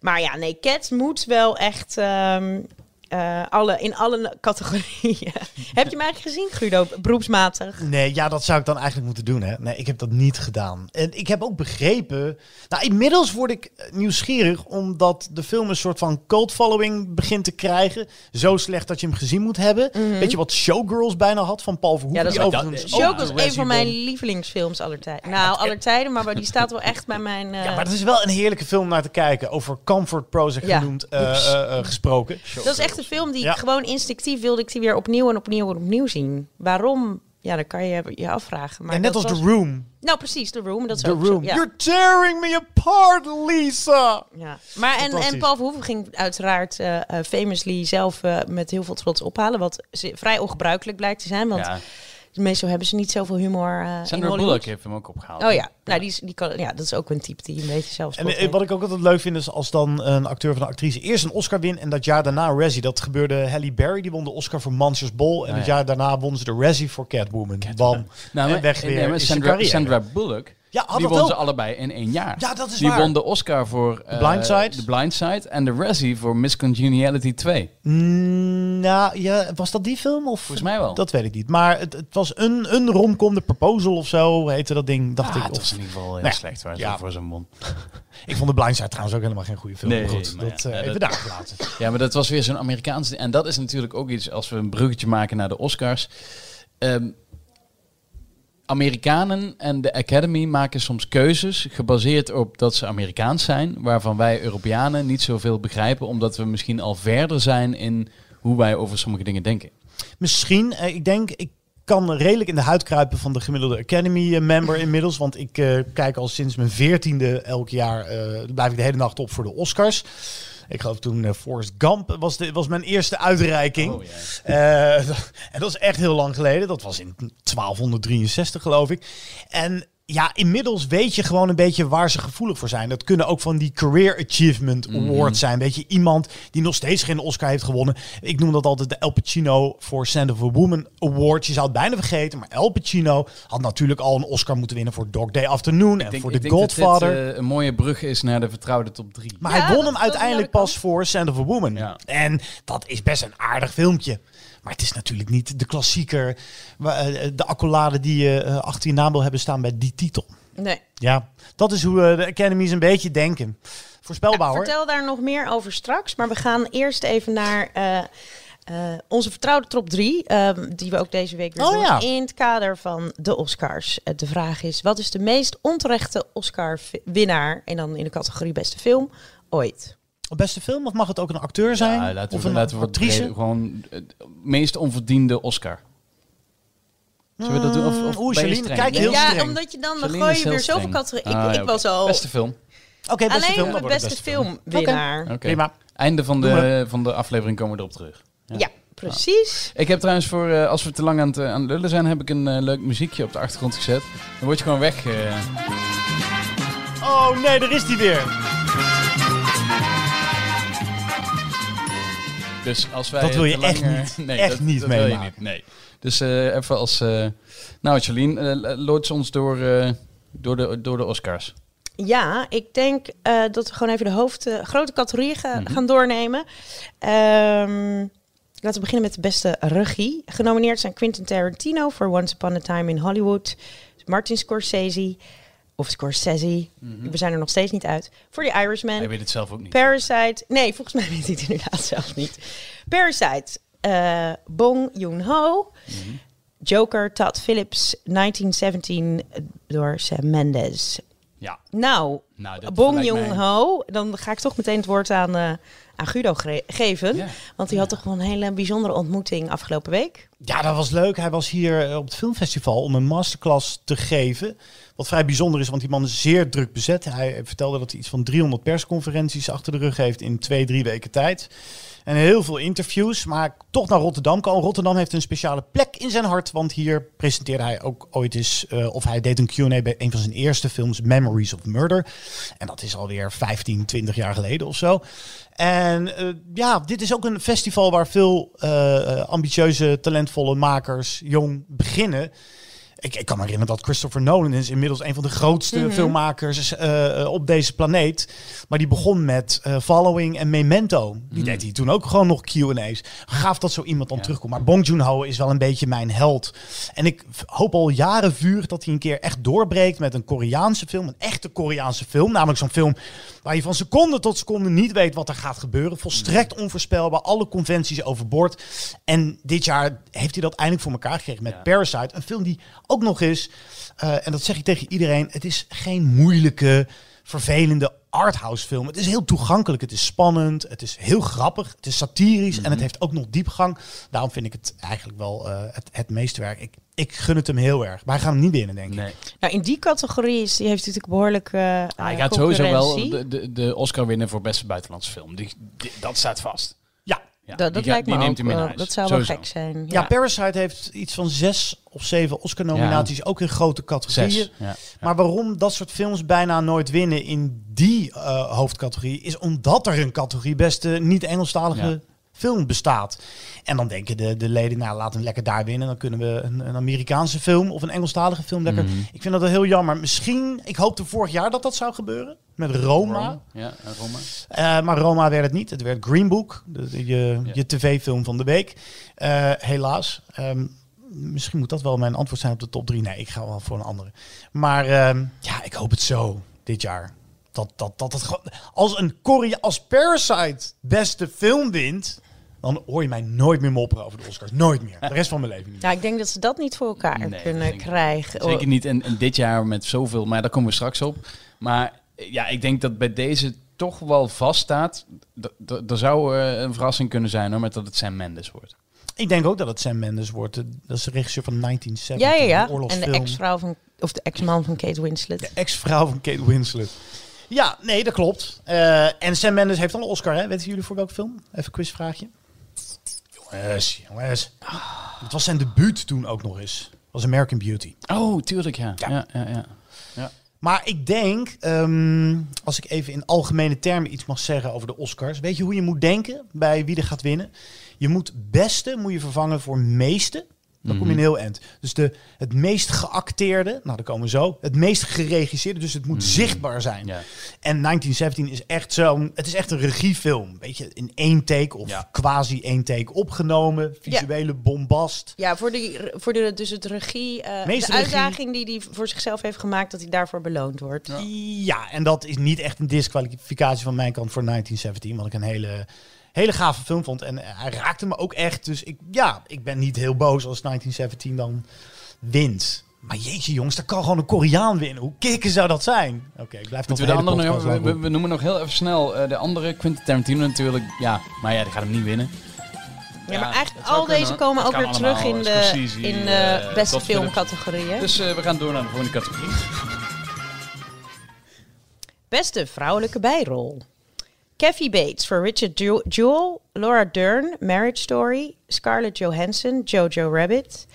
Maar ja, nee, Cats moet wel echt ehm, eh, alle, in alle categorieën. heb je hem eigenlijk gezien, Guido? Beroepsmatig. Nee, ja, dat zou ik dan eigenlijk moeten doen, hè. Nee, ik heb dat niet gedaan. En ik heb ook begrepen... Nou, inmiddels word ik eh, nieuwsgierig... omdat de film een soort van cult following begint te krijgen. Zo slecht dat je hem gezien moet hebben. Weet je wat Showgirls bijna had van Paul Verhoeven? Mhm. Ja, dat die is- dat- Showgirls een van mijn lievelingsfilms aller tijden. Nou, aller tijden, maar die staat wel echt bij mijn... eh, Ja, maar het is wel een heerlijke film naar te kijken. Over comfort Prozac Ja. genoemd, eh, eh, eh, gesproken. Dat is echt een film die Ja. ik gewoon instinctief wilde ik die weer opnieuw en opnieuw en opnieuw zien. Waarom? Ja, dan kan je je afvragen. Maar en net als was- The Room. Nou, precies, The Room. Dat is The ook zo, Room. ja. You're tearing me apart, Lisa! Ja. Maar en, en Paul Verhoeven ging uiteraard eh, eh, famously zelf eh, met heel veel trots ophalen. Wat vrij ongebruikelijk blijkt te zijn. Want. Meestal hebben ze niet zoveel humor eh Sandra. Bullock heeft hem ook opgehaald. Oh ja, nou, die, is- die kan, ja, dat is ook een type die een beetje zelfs. En eh, wat ik ook altijd leuk vind is als dan een acteur of een actrice eerst een Oscar wint en dat jaar daarna een Razzie. Dat gebeurde Halle Berry, die won de Oscar voor Monsters Ball. En Oh, het ja. jaar daarna won ze de Razzie voor Catwoman. Bam. Nou, maar, weg weer nee, maar. Sandra Bullock, Ja, had die dat won wel? ze allebei in één jaar. Ja, dat is die waar. won de Oscar voor eh, Blind Side. The Blind Side en de Razzie voor Miss Congeniality 2. Mm, nou, ja, was dat die film? Of? Volgens mij wel. Dat weet ik niet. Maar het, het was een, een romcom, de Proposal of zo heette dat ding, dacht Ah, ik. het Of- was in ieder geval heel Nou slecht waar ze ja. voor zo'n won. Ik vond de Blindside trouwens ook helemaal geen goede film. Nee, maar goed, maar dat ja, eh, ja, even dat- daar gelaten. Ja, maar dat was weer zo'n Amerikaans... En dat is natuurlijk ook iets, als we een bruggetje maken naar de Oscars. Ehm, Amerikanen en de Academy maken soms keuzes gebaseerd op dat ze Amerikaans zijn, waarvan wij Europeanen niet zoveel begrijpen, omdat we misschien al verder zijn in hoe wij over sommige dingen denken. Misschien, eh, ik denk, ik kan redelijk in de huid kruipen van de gemiddelde Academy-member inmiddels. Want ik eh, kijk al sinds mijn veertiende elk jaar, eh, blijf ik de hele nacht op voor de Oscars. Ik geloof toen eh, Forrest Gump was, de, was mijn eerste uitreiking. Oh. Eh, en dat is echt heel lang geleden. Dat was in 1263 geloof ik. En ja, inmiddels weet je gewoon een beetje waar ze gevoelig voor zijn. Dat kunnen ook van die Career Achievement Awards zijn. Weet je, iemand die nog steeds geen Oscar heeft gewonnen. Ik noem dat altijd de El Pacino voor Sand of a Woman Award. Je zou het bijna vergeten, maar El Pacino had natuurlijk al een Oscar moeten winnen voor Dog Day Afternoon en denk, voor ik The denk dat Godfather. dit eh, een mooie brug is naar de vertrouwde top 3. Maar Ja, hij won hem uiteindelijk pas voor Sand of a Woman. Ja. En dat is best een aardig filmpje. Maar het is natuurlijk niet de klassieker, eh, de accolade die je eh, achter je naam wil hebben staan bij die titel. Nee. Ja, dat is hoe eh, de Academies een beetje denken. Voorspelbaar hoor. Vertel daar nog meer over straks. Maar we gaan eerst even naar eh, eh, onze vertrouwde top 3. die we ook deze week weer Oh doen. ja. In het kader van de Oscars. Eh, de vraag is, wat is de meest onterechte Oscar-winnaar? En dan in de categorie beste film ooit. Beste film of mag het ook een acteur zijn? Ja, laten of we, een laten we wat actrice? breder- gewoon het meest onverdiende Oscar. Zullen we dat doen? Of, of Oeh, streng? kijk heel ja, streng. omdat je dan, gooi je weer zoveel categorieën. Ah, ik ja, ik was al Beste film. Oké, beste alleen film. wordt het beste, film Oké. winnaar. Oké. Prima. Einde van de, van de aflevering komen we erop terug. Ja, precies. Ik heb trouwens voor, eh, als we te lang aan het, eh, aan het lullen zijn, heb ik een eh, leuk muziekje op de achtergrond gezet. Dan word je gewoon weg. eh. Oh nee, daar is die weer. Dus als wij Dat wil je te echt eh, niet- nee, echt dat, niet dat wil je niet. Nee. Dus eh, even als... eh nou, eh, loods ons door, eh, door, de, door de Oscars. Ja, ik denk eh, dat we gewoon even de hoofd, grote categorieën ga- Mhm. gaan doornemen. Ehm, laten we beginnen met de beste regie. Genomineerd zijn Quentin Tarantino voor Once Upon a Time in Hollywood. Martin Scorsese, of Scorsese, we zijn er nog steeds niet uit. Voor The Irishman. Hij weet het zelf ook niet. Parasite. Nee, volgens mij weet hij het inderdaad zelf niet. Parasite. eh, Bong Joon-ho. Mhm. Joker, Todd Phillips. 1917 door Sam Mendes. ja. Nou, Nou, Bong Joon-ho. Dan ga ik toch meteen het woord aan, eh, aan Guido gre- geven. Want die had toch wel een hele bijzondere ontmoeting afgelopen week. Ja, dat was leuk. Hij was hier eh, op het filmfestival om een masterclass te geven. Wat vrij bijzonder is, want die man is zeer druk bezet. Hij vertelde dat hij iets van 300 persconferenties achter de rug heeft in twee, drie weken tijd. En heel veel interviews, maar toch naar Rotterdam kan. Rotterdam heeft een speciale plek in zijn hart, want hier presenteerde hij ook ooit eens, eh, of hij deed een Q&A bij een van zijn eerste films, Memories of Murder. En dat is alweer 15, 20 jaar geleden of zo. En eh, ja, dit is ook een festival waar veel eh, ambitieuze, talentvolle makers jong beginnen. Ik, ik kan me herinneren dat Christopher Nolan is inmiddels een van de grootste filmmakers eh, eh, op deze planeet. Maar die begon met eh, Following en Memento. Die deed hij toen ook gewoon nog Q&A's. Gaaf dat zo iemand dan terugkomt. Maar Bong Joon-ho is wel een beetje mijn held. En ik hoop al jaren vurig dat hij een keer echt doorbreekt met een Koreaanse film. Een echte Koreaanse film. Namelijk zo'n film waar je van seconde tot seconde niet weet wat er gaat gebeuren. Volstrekt onvoorspelbaar. Alle conventies overboord. En dit jaar heeft hij dat eindelijk voor elkaar gekregen met Ja. Parasite. Een film die ook nog eens, eh, en dat zeg ik tegen iedereen, het is geen moeilijke, vervelende arthouse film. Het is heel toegankelijk, het is spannend, het is heel grappig, het is satirisch Mhm. en het heeft ook nog diepgang. Daarom vind ik het eigenlijk wel eh, het, het meeste werk. Ik, ik gun het hem heel erg, maar hij gaat hem niet winnen, denk ik. Nee. Nou, in die categorie is, die heeft natuurlijk behoorlijk eh Ah, hij gaat sowieso wel de, de, de Oscar winnen voor beste buitenlandse film. Die, die- dat staat vast. Ja. Dat die dat lijkt me neemt ook hem in wel- huis. Dat zou Sowieso. wel gek zijn. Ja, Parasite heeft iets van zes of zeven Oscar-nominaties, ook in grote categorieën. Maar waarom dat soort films bijna nooit winnen in die eh, hoofdcategorie, is omdat er een categorie beste niet-Engelstalige Ja. Film bestaat. En dan denken de, de leden, nou laten we lekker daar winnen. Dan kunnen we een, een Amerikaanse film of een Engelstalige film lekker. Mhm. Ik vind dat wel heel jammer. Misschien, ik hoopte vorig jaar dat dat zou gebeuren. Met Roma. Ja, Roma. Eh, maar Roma werd het niet. Het werd Green Book, de, de- je, Ja. je tv-film van de week. Eh, helaas. Ehm, misschien moet dat wel mijn antwoord zijn op de top 3. Nee, ik ga wel voor een andere. Maar ehm, ja, ik hoop het zo dit jaar. Dat, dat, dat het. Als een Korea, als Parasite beste film wint... dan hoor je mij nooit meer mopperen over de Oscars. Nooit meer. De rest van mijn leven niet. Ja, ik denk dat ze dat niet voor elkaar Nee, kunnen krijgen. Zeker niet en, en dit jaar met zoveel, maar daar komen we straks op. Maar eh, ja, ik denk dat bij deze toch wel vaststaat. Er zou eh, een verrassing kunnen zijn hoor, met dat het Sam Mendes wordt. Ik denk ook dat het Sam Mendes wordt. Dat is de regisseur van 1970. Ja, ja, ja. En de ex-vrouw van, of de ex-man van Kate Winslet. De ex-vrouw van Kate Winslet. Ja, nee, dat klopt. Eh, en Sam Mendes heeft al een Oscar, hè? Weten jullie voor welke film? Even een quizvraagje. Jongens, jongens. Het was zijn debuut toen ook nog eens. Was American Beauty. Oh, tuurlijk ja. Ja. Ja, ja, ja. Maar ik denk, ehm, als ik even in algemene termen iets mag zeggen over de Oscars. Weet je hoe je moet denken bij wie er gaat winnen? Je moet beste moet je vervangen voor meeste. Dan kom je een heel eind. Dus de, het meest geacteerde, nou daar komen we zo. Het meest geregisseerde, dus het moet zichtbaar zijn. Ja. En 1917 is echt zo'n, het is echt een regiefilm. Weet je, in één take of Ja. quasi één take opgenomen. Visuele bombast. Ja, voor, die, voor de, dus het regie, eh, de regie. uitdaging die hij voor zichzelf heeft gemaakt, dat hij daarvoor beloond wordt. Ja. en dat is niet echt een disqualificatie van mijn kant voor 1917, wat ik een hele, hele gave film vond. En hij raakte me ook echt. Dus ik, ja, ik ben niet heel boos als 1917 dan wint. Maar jeetje jongens, daar kan gewoon een Koreaan winnen. Hoe kicken zou dat zijn? Oké, ik blijf nog Moeten we de andere we, noemen nog heel even snel eh, de andere Quentin Tarantino natuurlijk. Ja, maar ja, die gaat hem niet winnen. Ja, maar eigenlijk al kunnen, deze komen ook weer terug in de, in de eh, beste Todd Phillips. filmcategorie. hè? Dus eh, we gaan door naar de volgende categorie. Beste vrouwelijke bijrol. Kathy Bates voor Richard Jewell, Laura Dern, Marriage Story, Scarlett Johansson, Jojo Rabbit,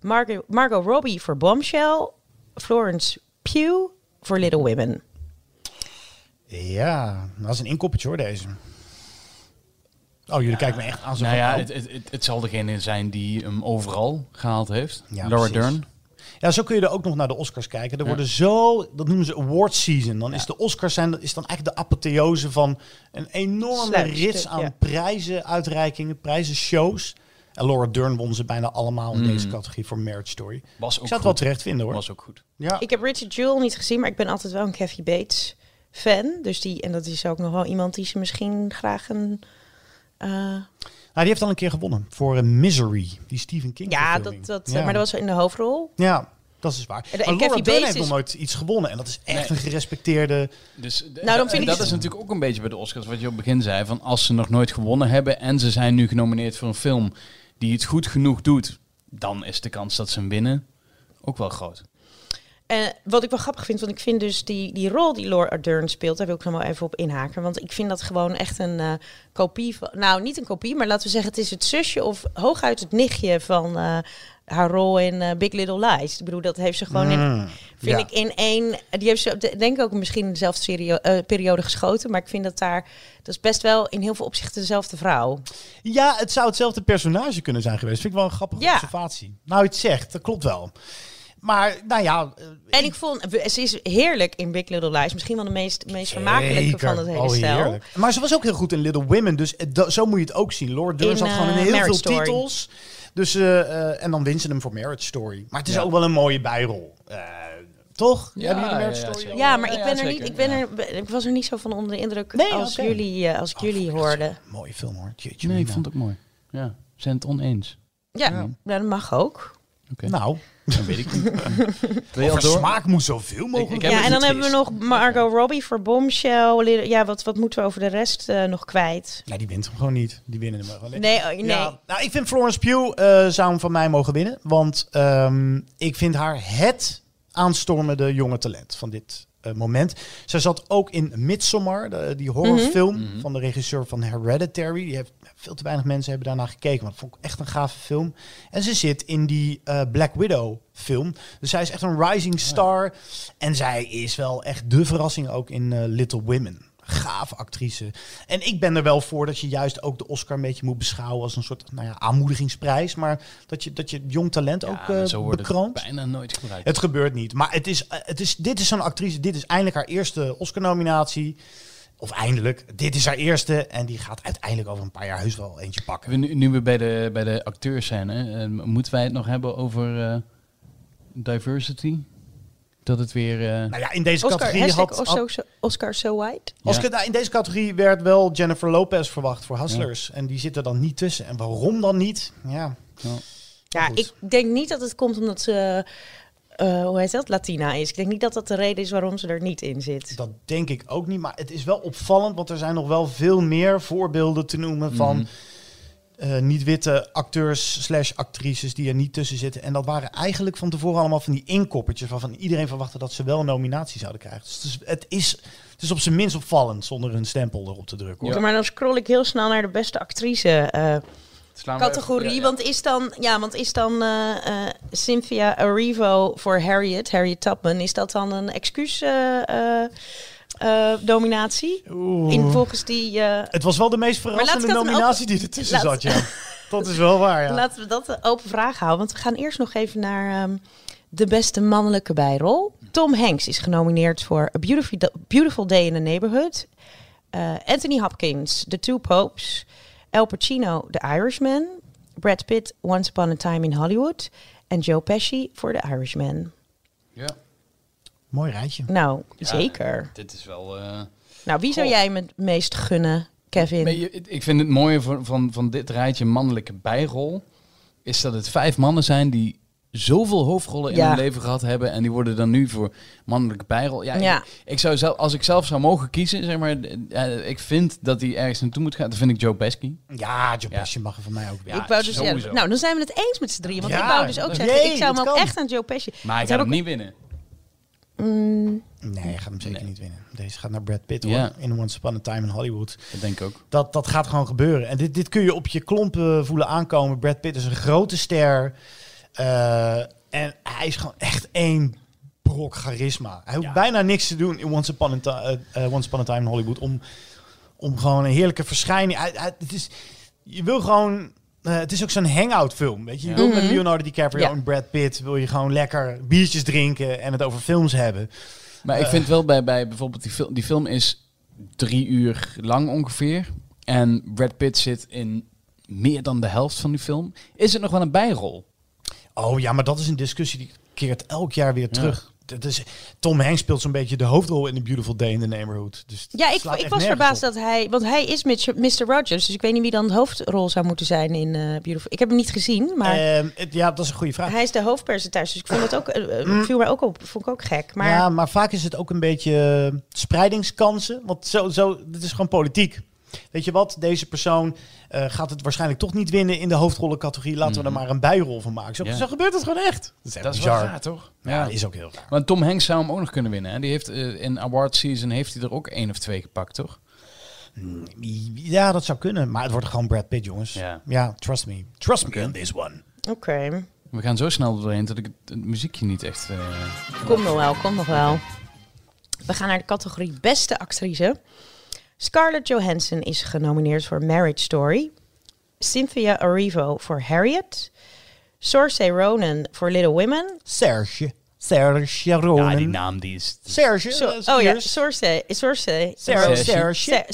Margot, Margot Robbie voor Bombshell, Florence Pugh voor Little Women. Ja, dat is een inkoppertje hoor deze. Oh, jullie kijken me echt aan zo Nou ja, oh. het, het, het, het zal degene zijn die hem overal gehaald heeft. Ja, Laura precies. Dern. Ja, zo kun je er ook nog naar de Oscars kijken. Er Ja. worden zo, dat noemen ze award season. Dan is de Oscars zijn, dat is dan eigenlijk de apotheose van een enorme Sluitstuk, rits aan ja. prijzen, uitreikingen, prijzen, shows. En Laura Dern won ze bijna allemaal in Mm. deze categorie voor Marriage Story. Was ook Ik zou het wel terecht vinden hoor. Was ook goed. Ja. Ik heb Richard Jewell niet gezien, maar ik ben altijd wel een Kathy Bates fan. Dus die, en dat is ook nog wel iemand die ze misschien graag een... eh, die heeft al een keer gewonnen voor eh, Misery, die Stephen King ja, dat, dat, ja. maar dat was in de hoofdrol. Ja, dat is waar. En Maar Laura Dern Bates heeft nog nooit iets gewonnen. En dat is echt Nee. een gerespecteerde... Dus Nou, dan vind ik dat is natuurlijk ook een beetje bij de Oscars wat je op het begin zei. Van als ze nog nooit gewonnen hebben en ze zijn nu genomineerd voor een film die het goed genoeg doet, dan is de kans dat ze hem winnen ook wel groot. En wat ik wel grappig vind, want ik vind dus die, die rol die Laura Dern speelt, daar wil ik nog wel even op inhaken. Want ik vind dat gewoon echt een eh, kopie van. Nou, niet een kopie, maar laten we zeggen, het is het zusje of hooguit het nichtje van eh, haar rol in eh, Big Little Lies. Ik bedoel, dat heeft ze gewoon in. Mm, Vind ja. ik in één. Die heeft ze de- denk ik ook misschien in dezelfde serio, eh, periode geschoten. Maar ik vind dat daar. Dat is best wel in heel veel opzichten dezelfde vrouw. Ja, het zou hetzelfde personage kunnen zijn geweest. Vind ik wel een grappige Ja. observatie. Nou, het zegt, dat klopt wel. Maar, nou ja... eh, En ik vond. Ze is heerlijk in Big Little Lies. Misschien wel de meest, meest vermakelijke van het hele Oh, stel. Maar ze was ook heel goed in Little Women. Dus da- zo moet je het ook zien. Laura Dern zat gewoon in eh, heel veel Story. titels. Dus, eh, eh, en dan wint ze hem voor Marriage Story. Maar het is Ja. ook wel een mooie bijrol. Eh, toch? Ja, maar ik ja, ben er niet. Ik, ben Ja. er, ik was er niet zo van onder de indruk Nee, als jullie, eh, als ik Oh, jullie zo'n Mooie film hoor. Jeetje, Nee, ik vond het ook mooi. Ja, zijn het oneens. Ja, Ja. dat mag ook. Oké, Nou, dan weet ik niet. Over smaak moet zoveel mogelijk ik Ja, en dan hebben we nog Margot Robbie voor Bombshell. Ja, wat, wat moeten we over de rest eh, nog kwijt? Nee, die wint hem gewoon niet. Die winnen hem gewoon niet. Nee, oh, nee. Ja, nou, ik vind Florence Pugh eh, zou hem van mij mogen winnen. Want ehm, ik vind haar het aanstormende jonge talent van dit eh, moment. Zij zat ook in Midsommar, de, die horrorfilm Mhm. van de regisseur van Hereditary. Die heeft, veel te weinig mensen hebben daarna gekeken, maar dat vond ik echt een gave film. En ze zit in die eh, Black Widow film. Dus zij is echt een rising star. En zij is wel echt de verrassing ook in eh, Little Women. Gave actrice. En ik ben er wel voor dat je juist ook de Oscar een beetje moet beschouwen als een soort nou ja, aanmoedigingsprijs. Maar dat je, dat je jong talent Ja, ook eh zo wordt bekroont. het bijna nooit gebruikt. Het gebeurt niet. Maar het is, eh, het is, dit is zo'n actrice. Dit is eindelijk haar eerste Oscar-nominatie. Of eindelijk. Dit is haar eerste. En die gaat uiteindelijk over een paar jaar heus wel eentje pakken. We, nu, nu we bij de, bij de acteurs zijn, hè, eh, moeten wij het nog hebben over diversity? Dat het weer... eh, Nou ja, in deze Oscar, categorie had... Oscar, had so, Oscar so white. Oscar, Ja. nou, in deze categorie werd wel Jennifer Lopez verwacht voor Hustlers. En die zit er dan niet tussen. En waarom dan niet? Ja, Ja, goed. ik denk niet dat het komt omdat ze, eh, hoe heet dat, Latina is. Ik denk niet dat dat de reden is waarom ze er niet in zit. dat denk ik ook niet. Maar het is wel opvallend, want er zijn nog wel veel meer voorbeelden te noemen van... Mhm. Eh, niet-witte acteurs slash actrices die er niet tussen zitten. En dat waren eigenlijk van tevoren allemaal van die inkoppertjes... waarvan iedereen verwachtte dat ze wel een nominatie zouden krijgen. Dus het is, het is, het is op zijn minst opvallend zonder een stempel erop te drukken. Hoor. Ja. Maar dan scroll ik heel snel naar de beste actrice eh, we categorie. even- ja, ja. Want is dan, ja, want is dan eh, eh, Cynthia Erivo voor Harriet, Harriet Tubman, is dat dan een excuus eh, eh, eh, dominatie? Oeh. In, volgens die... eh, Het was wel de meest verrassende nominatie open- die ertussen laat- zat, ja. Dat is wel waar, ja. Laten we dat een open vraag houden. Want we gaan eerst nog even naar ehm, de beste mannelijke bijrol. Tom Hanks is genomineerd voor A Beautiful, Beautiful Day in the Neighborhood. Eh, Anthony Hopkins, The Two Popes. El Pacino, The Irishman. Brad Pitt, Once Upon a Time in Hollywood. En Joe Pesci voor The Irishman. Ja. Mooi rijtje. Nou, Ja, zeker. Dit is wel... eh, Nou, wie zou jij me het meest gunnen, Kevin? Je- ik vind het mooie van, van, van dit rijtje mannelijke bijrol... is dat het vijf mannen zijn die zoveel hoofdrollen in Ja. hun leven gehad hebben... en die worden dan nu voor mannelijke bijrol. Ja, Ja. Ik, ik zou zelf, als ik zelf zou mogen kiezen, zeg maar... eh, ik vind dat hij ergens naartoe moet gaan. Dan vind ik Joe Pesci. Ja, Joe Ja. Pesci mag er van mij ook. Ja, ik wou dus, nou, dan zijn we het eens met z'n drieën. Want Ja, ik wou dus ook zeggen, jee, ik zou hem ook kan. echt aan Joe Pesci... Maar hij Het gaat hem ook- niet winnen. Mm, Nee, hij gaat hem zeker niet winnen. Deze gaat naar Brad Pitt hoor. In Once Upon a Time in Hollywood. Dat denk ik ook. Dat, dat gaat gewoon gebeuren. En dit, dit kun je op je klompen voelen aankomen. Brad Pitt is een grote ster. Eh, en hij is gewoon echt één brok charisma. Hij hoeft Ja. bijna niks te doen in Once Upon a, eh, eh, Once Upon a Time in Hollywood. Om, om gewoon een heerlijke verschijning... Hij, hij- het is, je wil gewoon... eh, het is ook zo'n hangout film, weet je. Je met Leonardo DiCaprio Ja. en Brad Pitt... wil je gewoon lekker biertjes drinken en het over films hebben. Maar ik Eh. vind wel bij, bij bijvoorbeeld die film, die film is drie uur lang ongeveer. En Brad Pitt zit in meer dan de helft van die film. Is het nog wel een bijrol? Oh ja, maar dat is een discussie die keert elk jaar weer terug. Dat is, Tom Hanks speelt zo'n beetje de hoofdrol in The Beautiful Day in the Neighborhood. Dus Ja, ik, ik was verbaasd op. dat hij... Want hij is Mr. Mr. Rogers, dus ik weet niet wie dan de hoofdrol zou moeten zijn in eh, Beautiful. Ik heb hem niet gezien, maar Ehm, het- ja, dat is een goede vraag. hij is de hoofdpercentage. Dus ik vond het ook... eh, viel mij ook op. Vond ik ook gek. Maar Ja, maar vaak is het ook een beetje spreidingskansen. Want zo, zo, dit is gewoon politiek. Weet je wat, deze persoon eh, gaat het waarschijnlijk toch niet winnen in de hoofdrollencategorie. Laten we er maar een bijrol van maken. Zo, Ja. zo gebeurt het gewoon echt. Dat is echt Dat is bizar. wel raar, toch? Ja, is ook heel raar. Want Tom Hanks zou hem ook nog kunnen winnen. Hè? Die heeft eh, in award season heeft hij er ook één of twee gepakt, toch? Ja, dat zou kunnen. Maar het wordt gewoon Brad Pitt, jongens. Ja. Ja, trust me. Trust me on this one. oké. We gaan zo snel doorheen dat ik het, het muziekje niet echt... eh, Komt nog wel, komt nog wel. We gaan naar de categorie beste actrice. Scarlett Johansson is genomineerd voor Marriage Story. Cynthia Erivo voor Harriet. Saoirse Ronan voor Little Women. Serge. Serge Ronan. Ja, die naam die is... Serge. So- eh, oh ja, Piers. Saoirse. Saoirse. Serge. Serge. Serge. Se-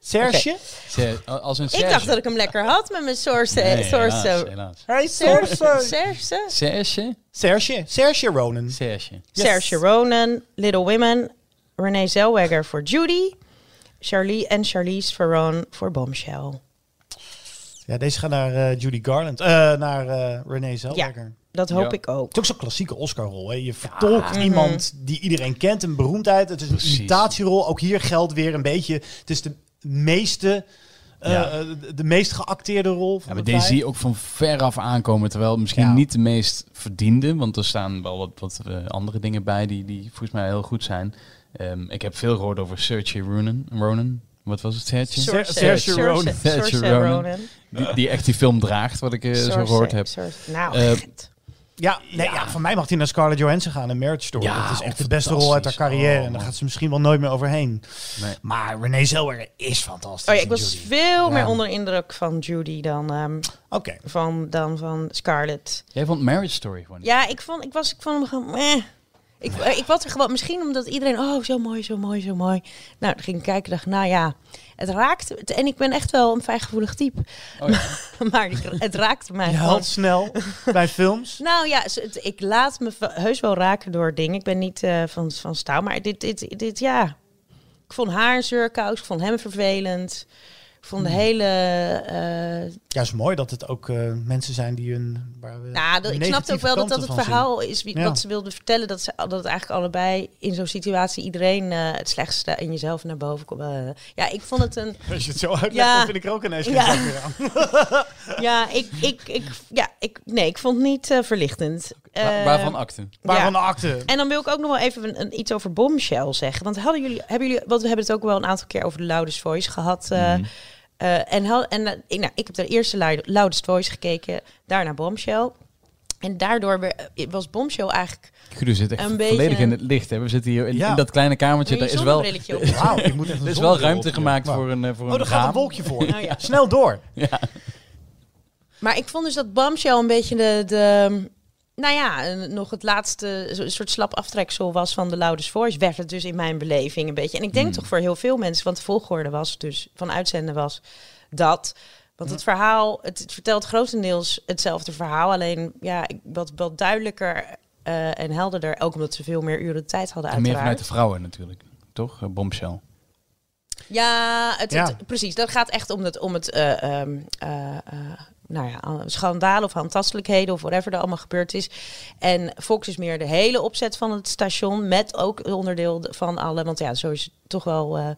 Serge? Serge. Als een Ik Serge. dacht dat ik hem lekker had met mijn Saoirse. Nee, Saoirse. helaas, helaas. Hey, Serge. Serge. Serge. Serge? Serge. Serge Ronan. Serge. Saoirse Ronan, Little Women, Renee Zellweger voor Judy, Charlie en Charlize Theron voor Bombshell. Ja, deze gaat naar eh, Judy Garland. eh, naar eh Renee Zellweger. Dat hoop Ja. ik ook. Het is ook zo'n klassieke Oscar-rol. Hè? Je vertolkt iemand die iedereen kent, een beroemdheid. Het is een Precies. imitatierol. Ook hier geldt weer een beetje. Het is de meeste, Ja. de, meest geacteerde rol van Ja, maar de deze zie je ook van ver af aankomen. Terwijl misschien Ja. niet de meest verdiende. Want er staan wel wat, wat andere dingen bij die, die volgens mij heel goed zijn. Ehm, ik heb veel gehoord over Saoirse Ronan. Ronan. Wat was het, Serge? Saoirse- Saoirse Ronan. Saoirse. Die, die echt die film draagt, wat ik eh, zo gehoord heb. Nou, Eh. Ja, nee, ja. voor mij mag hij naar Scarlett Johansson gaan in Marriage Story. Ja, dat is echt oh, de beste rol uit haar carrière. Oh, en daar man. gaat ze misschien wel nooit meer overheen. Nee. Maar Renee Zellweger is fantastisch. Oh ja, ik was Judy. veel Ja. meer onder indruk van Judy dan, ehm, Oké. van, dan van Scarlett. Jij vond Marriage Story gewoon niet? Ja, ik vond, ik was, ik vond hem gewoon. meh. Ik, eh, ik was er gewoon, misschien omdat iedereen, oh, zo mooi, zo mooi, zo mooi. Nou, dan ging ik kijken, dacht, nou ja, het raakte. het- En ik ben echt wel een fijngevoelig type. Oh ja. maar ik- het raakte mij Je haalt snel bij films. Nou ja, het- ik laat me heus wel raken door dingen. Ik ben niet eh, van, van staal, maar dit, dit, dit, ja. Ik vond haar een zeurkous, ik vond hem vervelend. Ik vond de Hmm. hele... eh, Ja, is mooi dat het ook eh, mensen zijn die hun... Waar we nou, dat- ik snapte ook wel dat dat het verhaal is wie, Ja. wat ze wilden vertellen. Dat, ze, dat het eigenlijk allebei in zo'n situatie iedereen eh, het slechtste in jezelf naar boven komt. Ja, ik vond het een... Als je het zo uitlegt, Ja. dan vind ik er ook ineens geen Ja. aan. Ja, ik, ik, ik, ja, ik, nee, ik vond het niet verlichtend. Eh, waarvan akte? Waarvan ja. de akte? En dan wil ik ook nog wel even een, een- iets over Bombshell zeggen. Want hadden jullie, hebben jullie, want we hebben het ook wel een aantal keer over de Loudest Voice gehad. eh, Mhm. eh, en had- en ik, nou, ik heb de eerste Lou- Loudest Voice gekeken, daarna Bombshell. En daardoor weer- was Bombshell eigenlijk... Guido zit echt Een volledig beetje- in het licht. Hè. We zitten hier in, Ja. in dat kleine kamertje. Er je is wel, ik moet echt een er is wel ruimte gemaakt voor een, voor Oh, een daar gaat raam. een wolkje voor. Nou ja. Snel door. Ja. Maar ik vond dus dat Bombshell een beetje de... de nou ja, een- nog het laatste soort slap aftreksel was van de Loudest Voice. Werd het dus in mijn beleving een beetje. En ik denk Hmm. toch voor heel veel mensen, want de volgorde was dus van uitzenden was dat. Want het verhaal, het, het vertelt grotendeels hetzelfde verhaal. Alleen ja, ik- wat, wat duidelijker eh, en helderder. Ook omdat ze veel meer uren tijd hadden En meer vanuit de vrouwen natuurlijk. Toch? Eh, Bombshell. Ja, het, Ja. het- precies. Dat gaat echt om het, om het eh, ehm, eh, eh, nou ja, schandalen of aantastelijkheden of whatever er allemaal gebeurd is. En Fox is meer de hele opzet van het station met ook onderdeel de- van alle, want ja, zo is het toch wel, eh,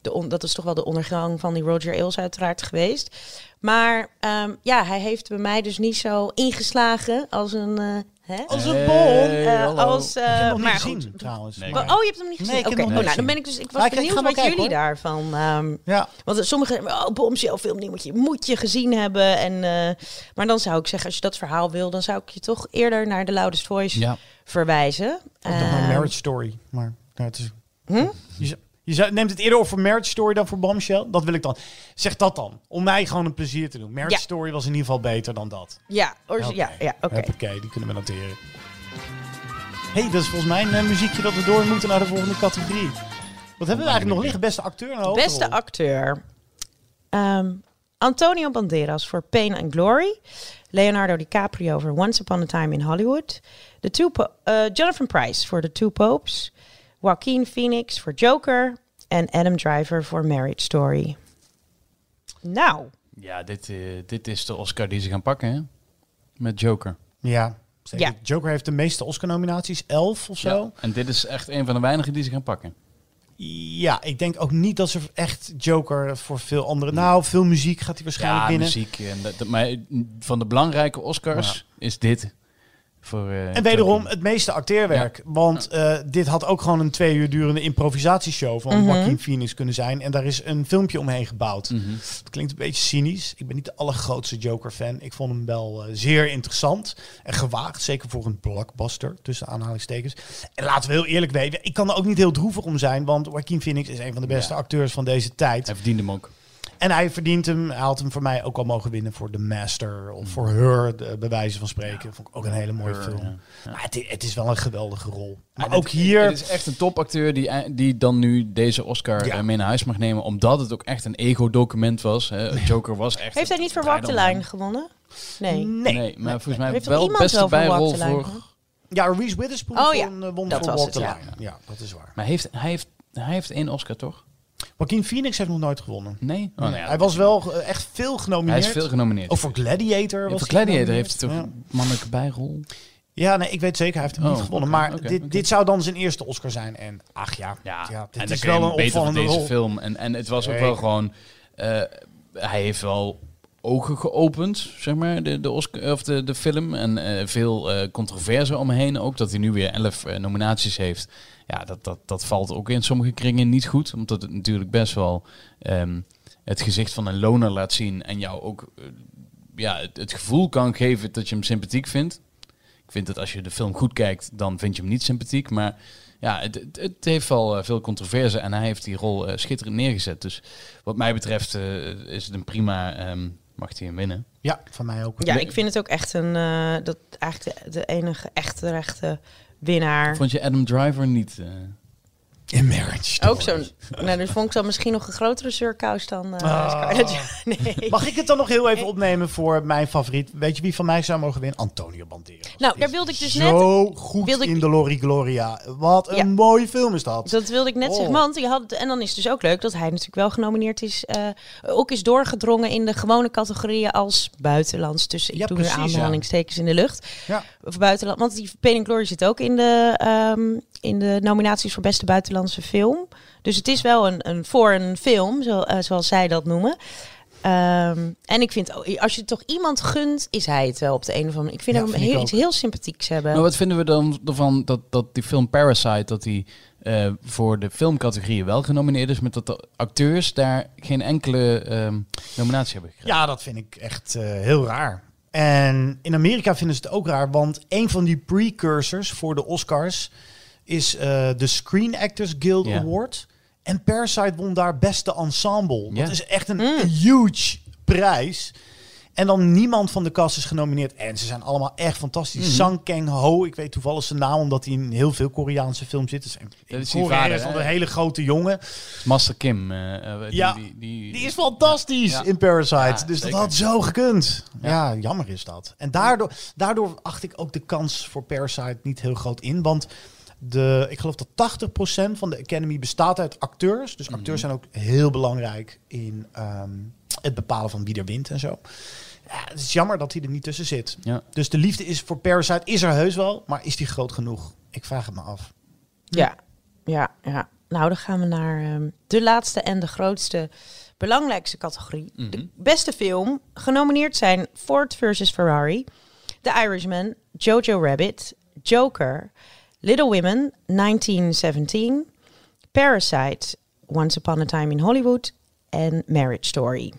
de on- dat is toch wel de ondergang van die Roger Ailes uiteraard geweest. Maar ehm, ja, hij heeft bij mij dus niet zo ingeslagen als een, eh, hè? Als een Hey, bom. Eh, als, eh, Ik heb hem nog maar niet goed. trouwens. Nee, Oh, oh, je hebt hem niet gezien? Nee, ik heb Oké, oh, nou, dan ben ik dus, ik Maar was benieuwd wat kijken, jullie hoor. daarvan. ehm, Ja. want sommigen, oh, Bombshell film, die moet je, moet je gezien hebben. En, eh, maar dan zou ik zeggen, als je dat verhaal wil, dan zou ik je toch eerder naar The Loudest Voice Ja. verwijzen. Dan Ehm, naar Marriage Story. Maar ja, het is, hm? je, je neemt het eerder over voor Marriage Story dan voor Bombshell. Dat wil ik dan. Zeg dat dan. Om mij gewoon een plezier te doen. Marriage Ja. Story was in ieder geval beter dan dat. Ja, or- ja, ja oké. Oké, die kunnen we noteren. hey, dat is volgens mij een eh, muziekje dat we door moeten naar de volgende categorie. Wat hebben we eigenlijk nog liggen? Beste acteur en hoofdrol? Beste acteur. Ehm, Antonio Banderas voor Pain and Glory. Leonardo DiCaprio voor Once Upon a Time in Hollywood. De two Po- eh, Jonathan Price voor The Two Popes. Joaquin Phoenix voor Joker. En Adam Driver voor Marriage Story. Nou, Ja, dit, eh, dit is de Oscar die ze gaan pakken, hè? Met Joker. Ja, zeker. Ja. Joker heeft de meeste Oscar-nominaties, elf of zo. Ja. En dit is echt een van de weinigen die ze gaan pakken. Ja, ik denk ook niet dat ze echt Joker voor veel andere... Nou, veel muziek gaat hij waarschijnlijk ja, winnen. muziek. En dat, maar van de belangrijke Oscars is dit. Voor, eh, En wederom het meeste acteerwerk. Want eh, dit had ook gewoon een twee uur durende improvisatieshow van Mhm. Joaquin Phoenix kunnen zijn. En daar is een filmpje omheen gebouwd. Mhm. Het klinkt een beetje cynisch. Ik ben niet de allergrootste Joker-fan. Ik vond hem wel eh, zeer interessant en gewaagd. Zeker voor een blockbuster, tussen aanhalingstekens. En laten we heel eerlijk weten, ik kan er ook niet heel droevig om zijn. Want Joaquin Phoenix is een van de beste Ja. acteurs van deze tijd. Hij verdient hem ook. En hij verdient hem. Hij had hem voor mij ook al mogen winnen voor The Master. Of voor Her, de, bij wijze van spreken. Vond ik ook een hele mooie Her, film. ja. Maar het, het is wel een geweldige rol. Maar En ook het- hier... Het is echt een topacteur die, die dan nu deze Oscar Ja. eh, mee naar huis mag nemen. Omdat het ook echt een ego-document was. Hè. Joker was echt... heeft hij niet voor Walk the. Line gewonnen? Nee. Nee. Nee, maar volgens mij Heeft wel iemand beste bijrol Walk the Line, voor... Ja, Reese Witherspoon Oh voor ja, een won dat voor was Walk het, the. Line. Ja, dat is waar. Maar heeft, hij, heeft, hij heeft één Oscar, toch? Joaquin Phoenix heeft nog nooit gewonnen. Nee? Oh, hij was wel eh, echt veel Hij genomineerd. is veel genomineerd. Ook voor Gladiator Ja, was voor hij Gladiator heeft hij toch Ja. een mannelijke bijrol? Ja, nee, ik weet zeker, hij heeft hem Oh, niet gewonnen. oké, maar dit, dit zou dan zijn eerste Oscar zijn. En ach ja, Ja, ja, dit en is wel een opvallende deze rol. film. En, en het was ook wel gewoon... eh, hij heeft wel ogen geopend, zeg maar, de, de, Oscar, of de, de film. En eh, veel eh controverse omheen ook. Dat hij nu weer elf nominaties heeft. Ja, dat, dat, dat valt ook in sommige kringen niet goed. Omdat het natuurlijk best wel ehm, het gezicht van een loner laat zien. En jou ook eh, ja, het, het gevoel kan geven dat je hem sympathiek vindt. ik vind dat als je de film goed kijkt, dan vind je hem niet sympathiek. Maar ja, het, het, het heeft wel eh, veel controverse en hij heeft die rol eh, schitterend neergezet. Dus wat mij betreft eh, is het een prima, ehm, mag hij hem winnen. Ja, van mij ook. Ja, ik vind het ook echt een, eh, dat eigenlijk de, de enige echte rechte winnaar. Vond je Adam Driver niet... eh, In Marriage Story. Ook zo'n, nou, dus vond ik dan misschien nog een grotere surkous dan. Scarlett Jo- Nee. Mag ik het dan nog heel even opnemen voor mijn favoriet? Weet je wie van mij zou mogen winnen? Antonio Banderas. Nou, daar wilde ik dus net- Zo goed wilde ik- in de Lori Gloria. Wat een Ja. mooie film is dat. Dat wilde ik net Oh. zeggen, want je had, en dan is het dus ook leuk dat hij natuurlijk wel genomineerd is. eh, ook is doorgedrongen in de gewone categorieën als buitenlands. Tussen ik Ja, doe precies, er ja. aanhalingstekens in de lucht. Ja. Of buitenland, want die Pain and Glory zit ook in de, ehm, in de nominaties voor beste buitenlandse film. Dus het is wel een, een voor een film, zo, eh, zoals zij dat noemen. Ehm, en ik vind, oh, als je toch iemand gunt, is hij het wel op de een of andere manier. Ik vind Ja, hem vind heel, iets heel sympathieks hebben. Maar wat vinden we dan ervan dat, dat die film Parasite, dat die eh, voor de filmcategorieën wel genomineerd is, maar dat de acteurs daar geen enkele ehm, nominatie hebben gekregen? Ja, dat vind ik echt eh, heel raar. En in Amerika vinden ze het ook raar, want een van die precursors voor de Oscars is eh, de Screen Actors Guild. Award. En Parasite won daar beste ensemble. Dat is echt een huge prijs. En dan niemand van de cast is genomineerd. En ze zijn allemaal echt fantastisch. Mhm. Sang Kang Ho, ik weet toevallig zijn naam, omdat hij in heel veel Koreaanse films zit. Dus in Dat is die Korea vader, is een hele grote jongen. Master Kim. eh, eh, die, Ja, die, die, Die is fantastisch Ja. in Parasite. Ja, dus dat had zo gekund. Ja. Ja. jammer is dat. En daardoor, daardoor acht ik ook de kans voor Parasite niet heel groot in. Want de, ik geloof dat 80% van de Academy bestaat uit acteurs. Dus acteurs zijn ook heel belangrijk in ehm, het bepalen van wie er wint en zo. Ja, het is jammer dat hij er niet tussen zit. Ja. Dus de liefde is voor Parasite is er heus wel, maar is die groot genoeg? Ik vraag het me af. Ja, ja, ja. Nou, dan gaan we naar ehm, de laatste en de grootste, belangrijkste categorie. Mhm. De beste film. Genomineerd zijn Ford versus Ferrari, The Irishman, Jojo Rabbit, Joker, Little Women, 1917, Parasite, Once Upon a Time in Hollywood en Marriage Story.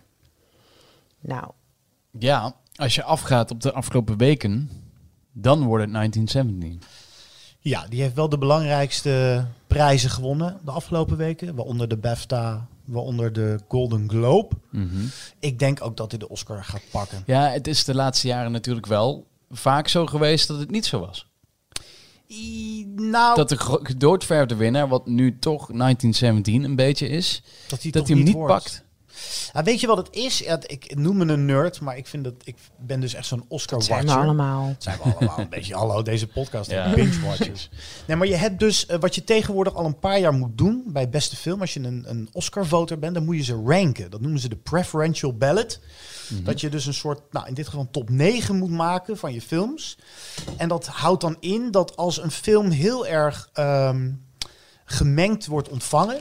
Nou, ja, als je afgaat op de afgelopen weken, dan wordt het 1917. Ja, die heeft wel de belangrijkste prijzen gewonnen de afgelopen weken. Waaronder de BAFTA, waaronder de Golden Globe. Mhm. Ik denk ook dat hij de Oscar gaat pakken. Ja, het is de laatste jaren natuurlijk wel vaak zo geweest dat het niet zo was. I- nou, Dat de gedoodverfde winnaar, wat nu toch 1917 een beetje is, dat hij, dat hij hem niet pakt. Ja, weet je wat het is? Ja, ik noem me een nerd, maar ik vind dat ik ben dus echt zo'n Oscar zijn we watcher. allemaal. Zijn we allemaal een beetje, hallo, deze podcast, Ja. binge watchers. Nee, maar je hebt dus, eh, wat je tegenwoordig al een paar jaar moet doen bij beste film, als je een, een Oscar-voter bent, dan moet je ze ranken. Dat noemen ze de preferential ballot. Dat je dus een soort, nou in dit geval een top 9 moet maken van je films. En dat houdt dan in dat als een film heel erg ehm, gemengd wordt ontvangen.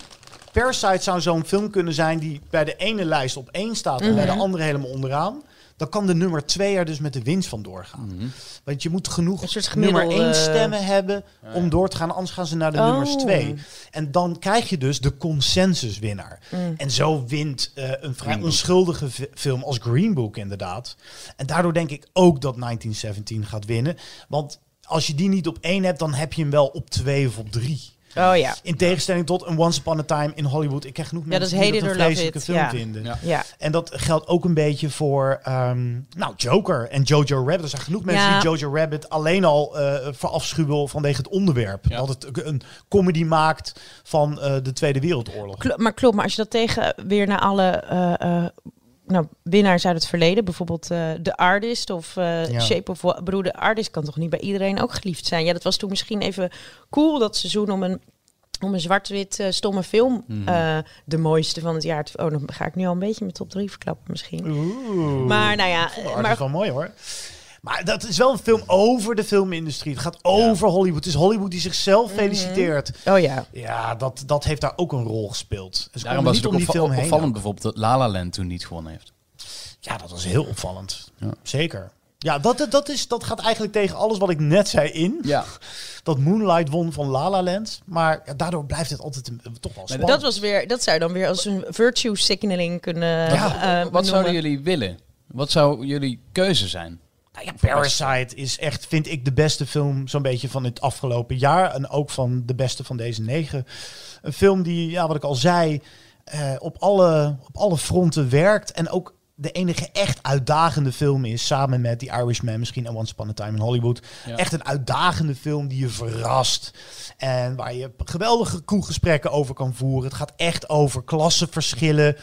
Parasite zou zo'n film kunnen zijn die bij de ene lijst op één staat en bij de andere helemaal onderaan. Dan kan de nummer twee er dus met de winst van doorgaan. Mhm. Want je moet genoeg nummer één stemmen hebben om door te gaan. Anders gaan ze naar de Oh. nummers twee. En dan krijg je dus de consensuswinnaar. Mm. En zo wint eh, een vrij onschuldige fi- film als Green Book inderdaad. En daardoor denk ik ook dat 1917 gaat winnen. Want als je die niet op één hebt, dan heb je hem wel op twee of op drie. Oh ja. In tegenstelling tot een Once Upon a Time in Hollywood. Ik krijg genoeg Ja, mensen die dat een vreselijke film ja. vinden. Ja. Ja. En dat geldt ook een beetje voor ehm, nou, Joker en Jojo Rabbit. Er zijn genoeg mensen Ja. die Jojo Rabbit alleen al eh verafschuwen vanwege het onderwerp. Ja. Dat het een comedy maakt van eh, de Tweede Wereldoorlog. Maar klopt, maar als je dat tegen weer naar alle eh, eh, nou, winnaars uit het verleden, bijvoorbeeld eh The Artist of eh, Ja. Shape of The Artist kan toch niet bij iedereen ook geliefd zijn? Ja, dat was toen misschien even cool dat seizoen om een om een zwart-wit eh, stomme film Mhm. de mooiste van het jaar. te- Oh, dan ga ik nu al een beetje mijn top 3 verklappen misschien. Oeh. Maar nou ja, Dat eh, is maar wel mooi hoor. Maar dat is wel een film over de filmindustrie. Het gaat over Hollywood. Het is Hollywood die zichzelf Mhm. feliciteert. oh ja. Ja, dat, dat heeft daar ook een rol gespeeld. Ze Daarom was niet het ook om die opva- film heen. opvallend bijvoorbeeld dat La La Land toen niet gewonnen heeft. Ja, dat was heel opvallend. Ja. Zeker. Ja, dat, dat, is, dat gaat eigenlijk tegen alles wat ik net zei in. Ja. Dat Moonlight won van La La Land. Maar ja, daardoor blijft het altijd een, toch wel spannend. Dat, was weer, dat zou dan weer als een virtue signaling kunnen Ja. eh, Wat noemen. zouden jullie willen? Wat zou jullie keuze zijn? Nou ja, Parasite is echt, vind ik, de beste film zo'n beetje van het afgelopen jaar. En ook van de beste van deze negen. Een film die, ja, wat ik al zei, eh, op, alle, op alle fronten werkt. En ook de enige echt uitdagende film is, samen met The Irishman, misschien en Once Upon a Time in Hollywood. Ja. Echt een uitdagende film die je verrast. En waar je geweldige koelgesprekken over kan voeren. Het gaat echt over klassenverschillen.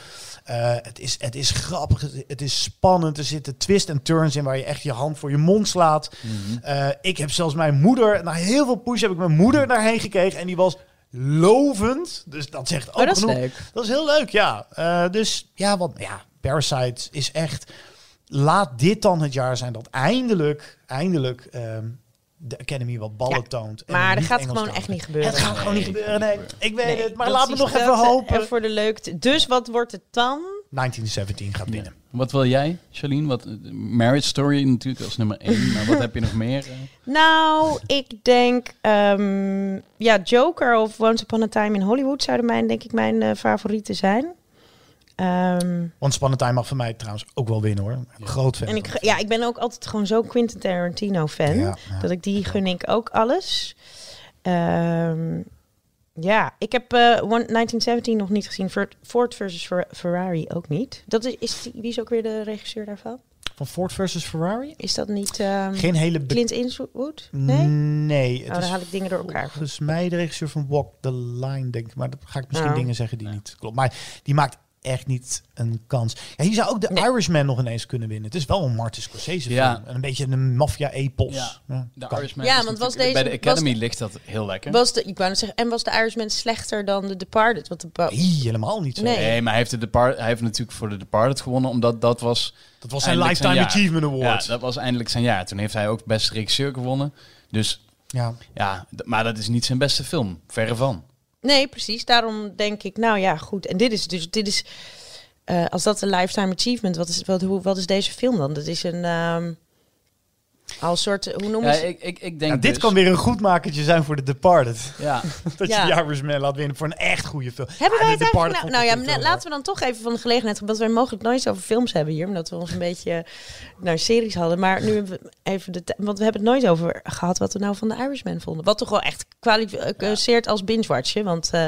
Eh, het, is, het is grappig, het- is spannend. Er zitten twists en turns in waar je echt je hand voor je mond slaat. Mhm. Eh, ik heb zelfs mijn moeder, na heel veel push heb ik mijn moeder daarheen gekregen. En die was lovend. Dus dat zegt ook Oh, dat is genoeg. leuk. Dat is heel leuk, ja. Eh, dus ja, wat, ja, Parasite is echt... Laat dit dan het jaar zijn dat eindelijk, eindelijk ehm, de Academy wat ballen Ja, toont. en Maar dat gaat Engels gewoon echt niet gebeuren. Het gaat gewoon niet gebeuren, nee. Ik weet Nee, het, maar me is nog dat, even hopen. En voor de leukte. Dus wat wordt het dan? 1917 gaat binnen. Wat wil jij, Charlene? Wat, Marriage Story natuurlijk als nummer één. Maar wat heb je nog meer? eh? Nou, ik denk... ehm, ja, Joker of Once Upon a Time in Hollywood zouden mijn, denk ik, mijn eh, favorieten zijn. Ehm, Want Spannend Time mag voor mij trouwens ook wel winnen hoor. Groot fan. en ik, ja, ik ben ook altijd gewoon zo Quentin Tarantino fan. Ja, ja. Dat ik die gun ik ook alles. Ehm, ja, ik heb eh, one- 1917 nog niet gezien. Ford- Ford versus Fer- Ferrari ook niet. Dat is, is die, wie is ook weer de regisseur daarvan? Van Ford versus Ferrari? Is dat niet ehm, Geen hele... Clint Eastwood? Nee? Nee, het Oh, dan is haal ik dingen door elkaar. volgens mij de regisseur van Walk the Line, denk ik. Maar dat ga ik misschien Oh. dingen zeggen die niet klopt. Maar die maakt echt niet een kans. Ja, hier zou ook de Nee. Irishman nog ineens kunnen winnen. Het is wel een Martin Scorsese Ja. film. En een beetje een maffia-epos. Ja. Ja, De kan. Irishman Ja, want was natuurlijk- Bij de deze- Academy was de- ligt dat heel lekker. Was de, ik wou net zeggen, en was de Irishman slechter dan The Departed? Want de Nee, helemaal niet zo. Nee. Nee, maar hij heeft, de Depart hij heeft natuurlijk voor de Departed gewonnen, omdat dat was... Dat was zijn Lifetime. Achievement Ja, Award. dat was eindelijk zijn jaar. Toen heeft hij ook beste regisseur gewonnen. Dus Ja. ja, maar dat is niet zijn beste film. Verre van. Nee, precies. Daarom denk ik, nou ja, goed. En dit is dus, dit is, eh, als dat een lifetime achievement, wat is, wat, hoe, wat is deze film dan? Dat is een, ehm al een soort, hoe noemen Ja, ze? ik, ik, ik denk Nou, dit dus- kan weer een goedmakertje zijn voor The Departed. Ja, Dat Ja. je The Irishman laat winnen voor een echt goede film. Hebben Ja, wij The het eigenlijk nou, nou ja, net- laten we dan toch even van de gelegenheid, omdat wij mogelijk nooit over films hebben hier, omdat we ons een beetje naar series hadden. Maar nu hebben we even de, want we hebben het nooit over gehad wat we nou van de Irishman vonden. Wat toch wel echt kwalificeert als binge-watchen, want eh,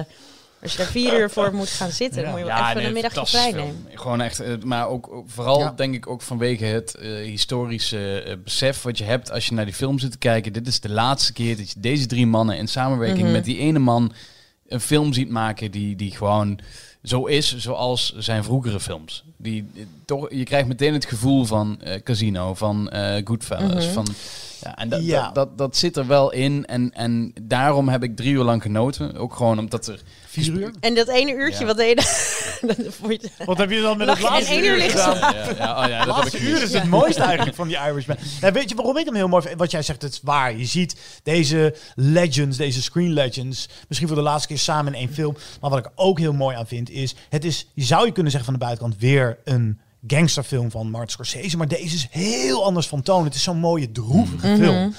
als je daar vier uur voor moet gaan zitten, dan moet je wel even nee, een middagje vrij nemen. Gewoon echt, eh, maar ook vooral Ja. denk ik ook vanwege het eh, historische eh, besef wat je hebt als je naar die film zit te kijken. Dit is de laatste keer dat je deze drie mannen in samenwerking Mhm. met die ene man een film ziet maken die, die gewoon zo is zoals zijn vroegere films. Die, toch, je krijgt meteen het gevoel van eh, Casino, van eh Goodfellas, Mhm. van... Ja, en dat, Ja. Dat, dat, dat zit er wel in. En, en daarom heb ik drie uur lang genoten. Ook gewoon omdat er... Vier uur? En dat ene uurtje Ja. wat deed dat vond je- Wat heb je dan met het laatste uur liggen gedaan? Ja, ja, oh ja, Het dat heb ik laatste uur is het mooiste eigenlijk van die Irishman. Nou, weet je waarom ik hem heel mooi vind? Wat jij zegt, het is waar. Je ziet deze legends, deze screen legends, misschien voor de laatste keer samen in één film. Maar wat ik ook heel mooi aan vind, is het is, je zou je kunnen zeggen van de buitenkant, weer een gangsterfilm van Martin Scorsese. Maar deze is heel anders van toon. Het is zo'n mooie, droevige Mhm. film.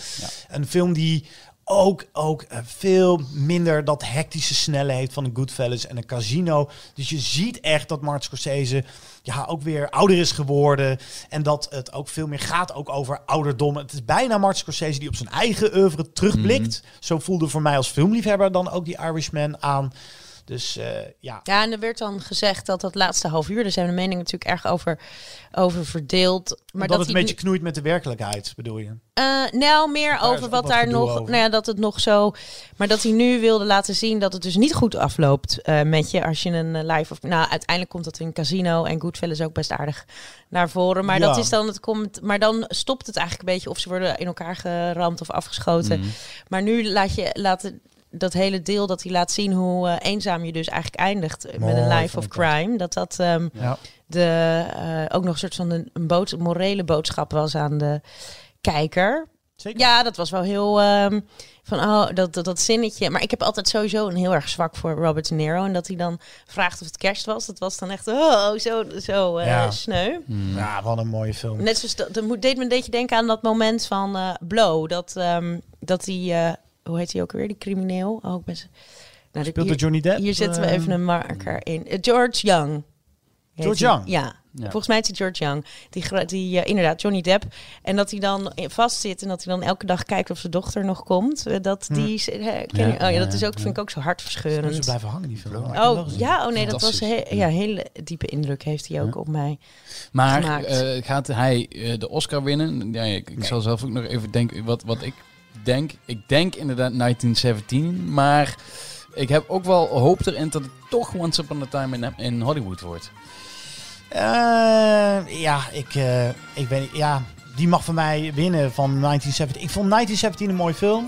Een film die ook, ook eh, veel minder dat hectische snelle heeft van een Goodfellas en een Casino. Dus je ziet echt dat Martin Scorsese ja, ook weer ouder is geworden. En dat het ook veel meer gaat ook over ouderdom. Het is bijna Martin Scorsese die op zijn eigen oeuvre terugblikt. Zo voelde voor mij als filmliefhebber dan ook die Irishman aan. Dus eh, ja, Ja, en er werd dan gezegd dat dat laatste half uur, daar zijn de meningen natuurlijk erg over, over verdeeld. Maar dat, het een beetje knoeit met de werkelijkheid, bedoel je? Eh, nou, meer Daar over wat wat daar nog. over. Nou ja, dat het nog zo. Maar dat hij nu wilde laten zien dat het dus niet goed afloopt eh, met je als je een live of. Nou, uiteindelijk komt dat in Casino en Goodfellas ook best aardig naar voren. Maar Ja. dat is dan het komt. Maar dan stopt het eigenlijk een beetje of ze worden in elkaar geramd of afgeschoten. Mhm. Maar nu laat je laten dat hele deel dat hij laat zien hoe eh, eenzaam je dus eigenlijk eindigt eh, met een life of crime. Dat dat ehm, Ja. de eh, ook nog een soort van een, een bood, morele boodschap was aan de kijker. Zeker. Ja, dat was wel heel ehm, van oh dat, dat dat zinnetje. Maar ik heb altijd sowieso een heel erg zwak voor Robert De Niro en dat hij dan vraagt of het kerst was. Dat was dan echt oh zo zo eh, Ja. sneu. Mhm. ja, wat een mooie film. Net zoals dat, dat moet- deed me een beetje denken aan dat moment van eh, Blow dat ehm, dat eh, hoe heet hij ook weer die crimineel? Oh, ik ben. Nou, Speelde hier, Johnny Depp? hier zetten we eh, even een marker in. Eh, George Young. George. Young? Ja. Ja. Volgens mij is het George Young. Die, die eh, inderdaad, Johnny Depp. En dat hij dan vastzit en dat hij dan elke dag kijkt of zijn dochter nog komt. Dat die, is- eh, ken Ja, oh ja, dat is ook, ja. vind ik ook zo Ze hartverscheurend. blijven hangen, die film. Oh ja, oh nee, dat was he ja, hele diepe indruk heeft hij ook op mij. Maar eh, gaat hij de Oscar winnen? Ja, ik, ik zal zelf ook nog even denken wat, wat ik denk. Ik denk inderdaad 1917, maar ik heb ook wel hoop erin dat het toch Once Upon a Time in, in Hollywood wordt. Eh, ja, ik, eh, ik niet. Ja, die mag van mij winnen van 1917. Ik vond 1917 een mooie film.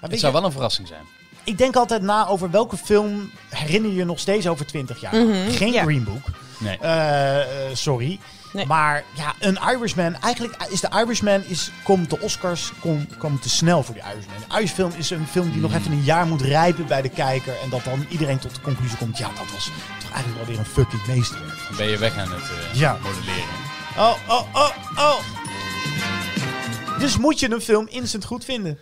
Maar Het zou je, wel een verrassing zijn. Ik denk altijd na over welke film herinner je je nog steeds over 20 jaar. Mhm, Geen ja. Green Book. Nee. Eh, sorry. Nee. Maar ja, een Irishman. Eigenlijk is de Irishman is, komt de Oscars kom, komt te snel voor die Irishman. De Irishfilm is een film die Hmm. nog even een jaar moet rijpen bij de kijker. En dat dan iedereen tot de conclusie komt. Ja, dat was toch eigenlijk wel weer een fucking meesterwerk. Dan ben je weg aan het eh, Ja. modelleren. Oh, oh, oh, oh. Dus moet je een film instant goed vinden.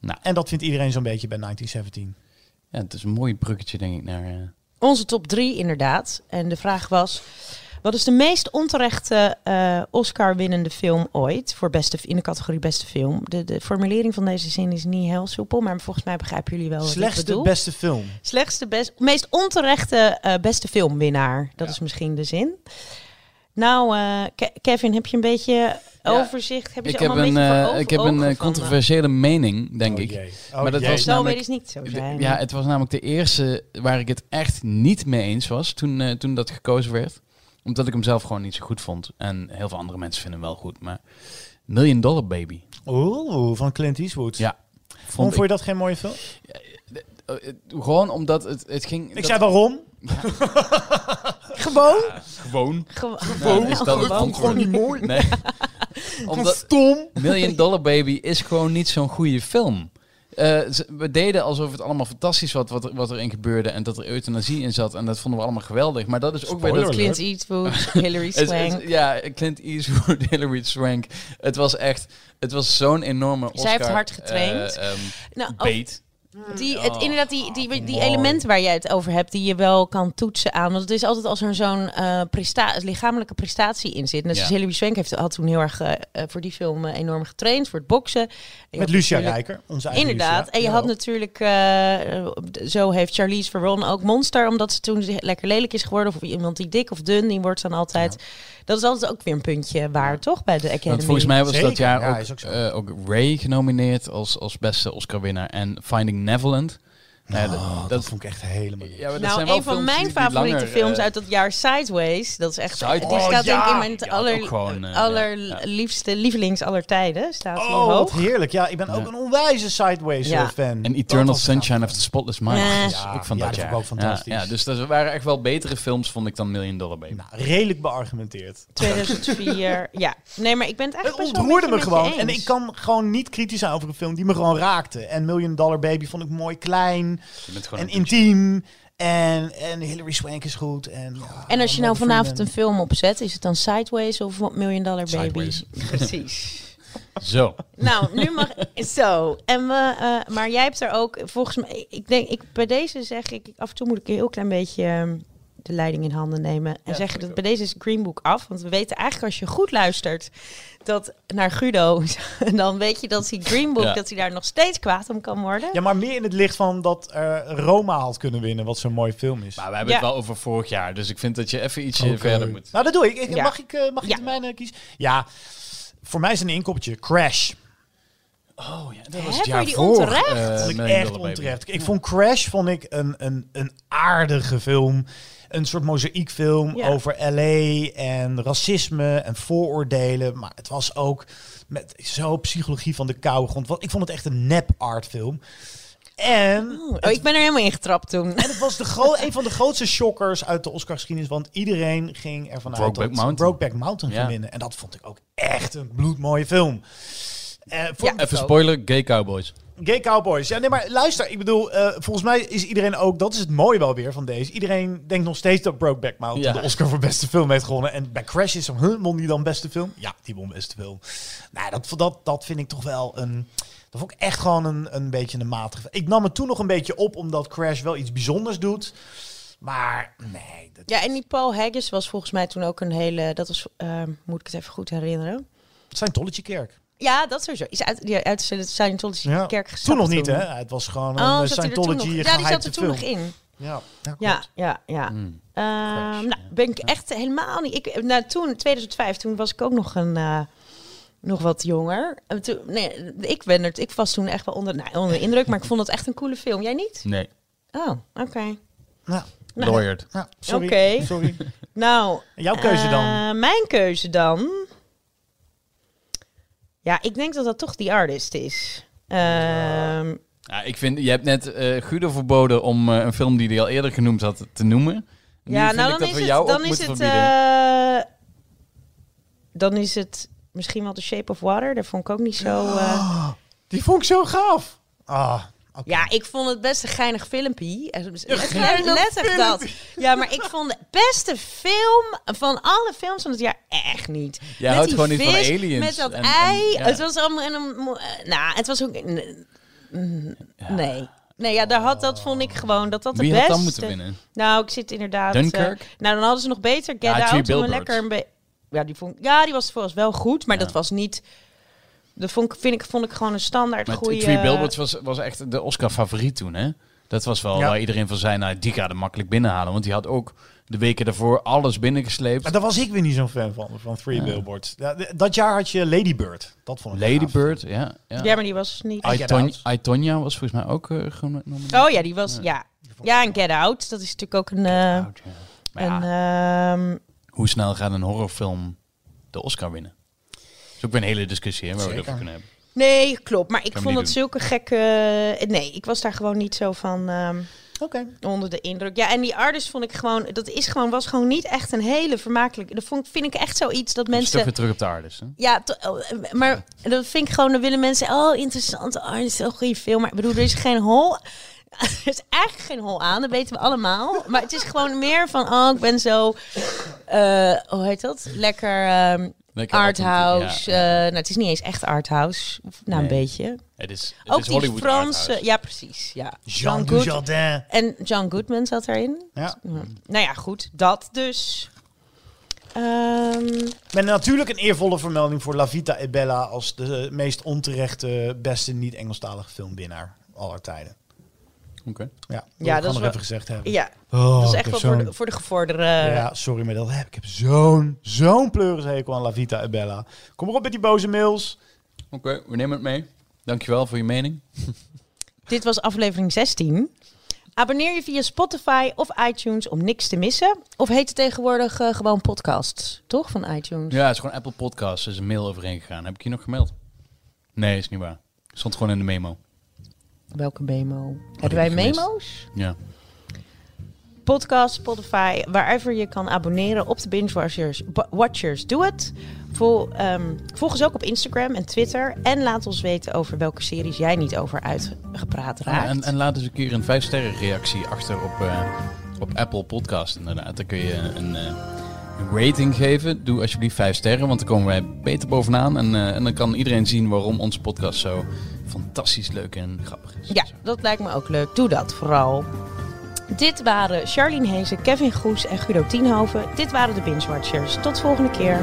Nou. En dat vindt iedereen zo'n beetje bij 1917. Ja, het is een mooi bruggetje denk ik naar... eh, Onze top drie inderdaad. En de vraag was... Wat is de meest onterechte eh, Oscar-winnende film ooit voor beste, in de categorie beste film? De, de formulering van deze zin is niet heel soepel, maar volgens mij begrijpen jullie wel wat ik Slechtste, beste film. Slechtste, best, meest onterechte eh, beste filmwinnaar. Dat is misschien de zin. Nou, eh, Ke- Kevin, heb je een beetje overzicht? Heb je ik ze heb allemaal een, ik heb een van, controversiële mening, denk Oh ik. jee. Oh Maar dat jee. was Zo namelijk- weet is niet zo zijn. Ja, het was namelijk de eerste waar ik het echt niet mee eens was toen, eh, toen dat gekozen werd. Omdat ik hem zelf gewoon niet zo goed vond. En heel veel andere mensen vinden hem wel goed. Maar Million Dollar Baby. Oeh, van Clint Eastwood. Ja. Vond, Vond vond je dat geen mooie film? eh, het- gewoon omdat het, het ging... Ik dat- zei waarom? Gewoon? Gewoon. Ge- Nou, is dat het gewoon. niet mooi. Nee. omdat Stom. Million Dollar Baby is gewoon niet zo'n goede film. Eh, we deden alsof het allemaal fantastisch was wat, er, wat erin gebeurde en dat er euthanasie in zat en dat vonden we allemaal geweldig. Maar dat is ook weer dat Clint Eastwood, het- Swank. ja, Clint Eastwood, Hilary Swank. Het was echt, het was zo'n enorme Oscar. Zij heeft hard getraind. eh, ehm, Nou, bait. Die, het, Oh, inderdaad, die, die, die elementen waar jij het over hebt, die je wel kan toetsen aan. Want het is altijd als er zo'n eh, presta lichamelijke prestatie in zit. Net zoals Ja. Hilary Swank heeft, had toen heel erg eh, eh, voor die film enorm getraind, voor het boksen. En Met Lucia Rijker, onze eigen Inderdaad. Lucia. En je Ja. had natuurlijk, eh, zo heeft Charlize Theron ook Monster, omdat ze toen lekker lelijk is geworden. Of iemand die dik of dun, die wordt dan altijd. Dat is altijd ook weer een puntje waar, toch? Bij de Academy. Want volgens mij was dat jaar ja, ook, eh, ook Ray genomineerd als, als beste Oscar-winnaar en Finding Neverland. Nou ja, dat- dat, dat, vond ik echt helemaal niet. ja, maar dat Nou, zijn wel een van mijn die- die favoriete langer, films eh, uit dat jaar, Sideways. Dat is echt. Sideways. Die staat Oh, denk ik in ja. mijn Ja, aller, gewoon, eh, allerliefste lievelings aller tijden. Staat Oh, wat heerlijk. Ja, ik ben ook Ja. een onwijze Sideways Ja. eh, fan. En Eternal. Sunshine of the Spotless Mind. Nee. Dat is Ja, ook van ja, dat dat jaar. vond ik ook fantastisch. Ja, ja, dus dat waren echt wel betere films, vond ik, dan Million Dollar Baby. Nou, redelijk beargumenteerd. 2004. ja. Nee, maar ik ben het Het eigenlijk best wel ontroerde me gewoon. En ik kan gewoon niet kritisch zijn over een film die me gewoon raakte. En Million Dollar Baby vond ik mooi klein En intiem. En, en Hilary Swank is goed. En, ja, En als je nou vanavond een film opzet, is het dan Sideways of Million Dollar Baby? Sideways. Precies. Zo. nou, nu mag zo. En we, eh, maar jij hebt er ook volgens mij. Ik denk, ik bij deze zeg ik af en toe moet ik een heel klein beetje ehm, de leiding in handen nemen en zeggen dat bij deze is Green Book af, want we weten eigenlijk als je goed luistert dat naar Guido, dan weet je dat hij Green Book Ja. dat hij daar nog steeds kwaad om kan worden. Ja, maar meer in het licht van dat eh, Roma had kunnen winnen, wat zo'n mooie film is. Maar we hebben Ja. het wel over vorig jaar, dus ik vind dat je even ietsje verder moet. Nou, dat doe ik. ik Ja. Mag ik, eh, mag ik Ja. de mijne kiezen? Ja, voor mij is een inkoppertje. Crash. Oh ja, dat was het jaar die voor. onterecht? eh, vond ik echt onterecht. Ik vond Crash vond ik een, een, een aardige film. Een soort mozaïekfilm Ja. over LA en racisme en vooroordelen. Maar het was ook met zo psychologie van de koude grond. Want ik vond het echt een nep artfilm. En Oh, ik ben er helemaal in getrapt toen. En het was de een van de grootste shockers uit de Oscar-geschiedenis. Want iedereen ging ervan uit dat Mountain. Brokeback Mountain Ja. ging winnen. En dat vond ik ook echt een bloedmooie film. Eh, voor- Ja. Even spoiler, Gay Cowboys. Gay Cowboys. Ja, nee, maar luister. Ik bedoel, eh, volgens mij is iedereen ook... Dat is het mooie wel weer van deze. Iedereen denkt nog steeds dat Brokeback Mountain Ja. de Oscar voor beste film heeft gewonnen. En bij Crash is zo, huh, won die dan beste film? Ja, die won beste film. Nou, dat, dat, dat vind ik toch wel een... Dat vond ik echt gewoon een, een beetje een matige... Ik nam het toen nog een beetje op, omdat Crash wel iets bijzonders doet. Maar nee. Dat Ja, en die Paul Haggis was volgens mij toen ook een hele... Dat was, eh, moet ik het even goed herinneren. Scientology kerk. Ja, dat sowieso. Is uit, die uit de Scientology Ja. kerk gestapt Toen nog niet, hè? Het was gewoon een Oh, eh, toen nog? Scientology Ja, die zat er toen nog film. in. Ja, ja, Ja, ja, ja. Hmm. Ehm, nou, ben ik echt helemaal niet. Ik, nou, toen, 2005, toen was ik ook nog een. eh, nog wat jonger. En toen, nee, ik ben er. Ik was toen echt wel onder, nou, onder de indruk, maar ik vond het echt een coole film. Jij niet? Nee, Oh, oké. Nou, lawyered. ja, sorry. Oké. sorry. Nou, jouw keuze dan? eh, mijn keuze dan. Ja, ik denk dat dat toch die artist is. Ehm, Ja, ik vind, je hebt net eh Guido verboden om eh, een film die hij al eerder genoemd had te noemen. Nu ja, nou dan dat is we het. Dan is het. dan is het misschien wel The Shape of Water. Daar vond ik ook niet zo. eh, Die vond ik zo gaaf. Ah, Ja, ik vond het best een geinig filmpje. Letterlijk dat. Ja, maar ik vond de beste film van alle films van het jaar echt niet. Jij Met houdt die gewoon niet van vis, aliens Met dat en- ei. en- ja. Het was allemaal... En een, eh, nou, het was ook... mm, Nee. Nee, ja, daar had, dat vond ik gewoon dat dat de Wie beste... dan moeten winnen? Nou, ik zit inderdaad... eh, nou, dan hadden ze nog beter Get Ja, Out. Lekker een ja, die vond, ja, die was volgens wel goed, maar Ja. dat was niet... Dat vond ik, vind ik, vond ik gewoon een standaard Maar goede... Three Billboards was, was echt de Oscar-favoriet toen, hè? Dat was wel Ja. waar iedereen van zei, nou, die gaat er makkelijk binnenhalen. Want die had ook de weken daarvoor alles binnengesleept. Maar daar was ik weer niet zo'n fan van, van Three Ja. Billboards. Ja, dat jaar had je Lady Bird. Dat vond ik Lady. Bird, ja. ja. Ja, maar die was niet... Tonya was volgens mij ook uh, genomineerd. Oh ja, die was... Ja, ja en Get Out. Dat is natuurlijk ook een... eh, Out, ja. Maar ja, een ehm, hoe snel gaat een horrorfilm de Oscar winnen? Is ook weer een hele discussie hè, waar we het over kunnen hebben. nee, klopt. Maar ik vond doen. zulke gekke... Nee, ik was daar gewoon niet zo van ehm, Oké. onder de indruk. Ja, en die artist vond ik gewoon... Dat is gewoon, was gewoon niet echt een hele vermakelijke... Dat vond, vind ik echt zoiets dat Mensen... weer terug op de artist, hè? Ja, to- oh, maar dat vind ik gewoon, dan willen mensen, oh, interessante artist, een goede film. Maar ik bedoel, er is geen hol. Er is eigenlijk geen hol aan, dat weten we allemaal. Maar het is gewoon meer van, oh, ik ben zo, eh, hoe heet dat? Lekker ehm Lekker arthouse. Ja, eh, nou, het is niet eens echt arthouse. Nou, een beetje. Het is, het Ook is die Hollywood Franse, arthouse. ja, precies. Ja. Jean Good- Dujardin. En John Goodman zat erin. Ja. Nou ja, goed, dat dus. Ehm, Met natuurlijk een eervolle vermelding voor La Vita e Bella als de meest onterechte beste niet-Engelstalige filmwinnaar aller tijden. Oké. Ja, Ja, ja dat dat is nog wel- even gezegd hebben. ja, Oh, dat is echt wel voor de, voor de gevorderde... Ja, sorry, maar dat heb ik. heb zo'n zo'n pleurishekel aan La Vita e Bella. Kom maar op met die boze mails. Oké, we nemen het mee. Dankjewel voor je mening. Dit was aflevering 16. Abonneer je via Spotify of iTunes om niks te missen. Of heet het tegenwoordig eh, gewoon podcast, toch? Van iTunes. Ja, het is gewoon Apple Podcasts. Er is een mail overheen gegaan. Heb ik je nog gemeld? Nee, is niet waar. Stond gewoon in de memo. Welke memo? ik Hebben wij memo's? Ja. Podcast, Spotify, wherever je kan abonneren op de Binge Watchers. Watchers doe het. Vol, ehm, volg ons ook op Instagram en Twitter. En laat ons weten over welke series jij niet over uitgepraat raakt. Ah, en, en laat eens een keer een 5 sterren reactie achter op, eh, op Apple Podcast inderdaad. Dan kun je een, eh, een rating geven. Doe alsjeblieft 5 sterren, want dan komen wij beter bovenaan. En, eh, en dan kan iedereen zien waarom onze podcast zo fantastisch leuk en grappig is. Ja, dat lijkt me ook leuk. Doe dat vooral. Dit waren Charlene Hezen, Kevin Goes en Guido Tienhoven. Dit waren de Binge Watchers. Tot volgende keer.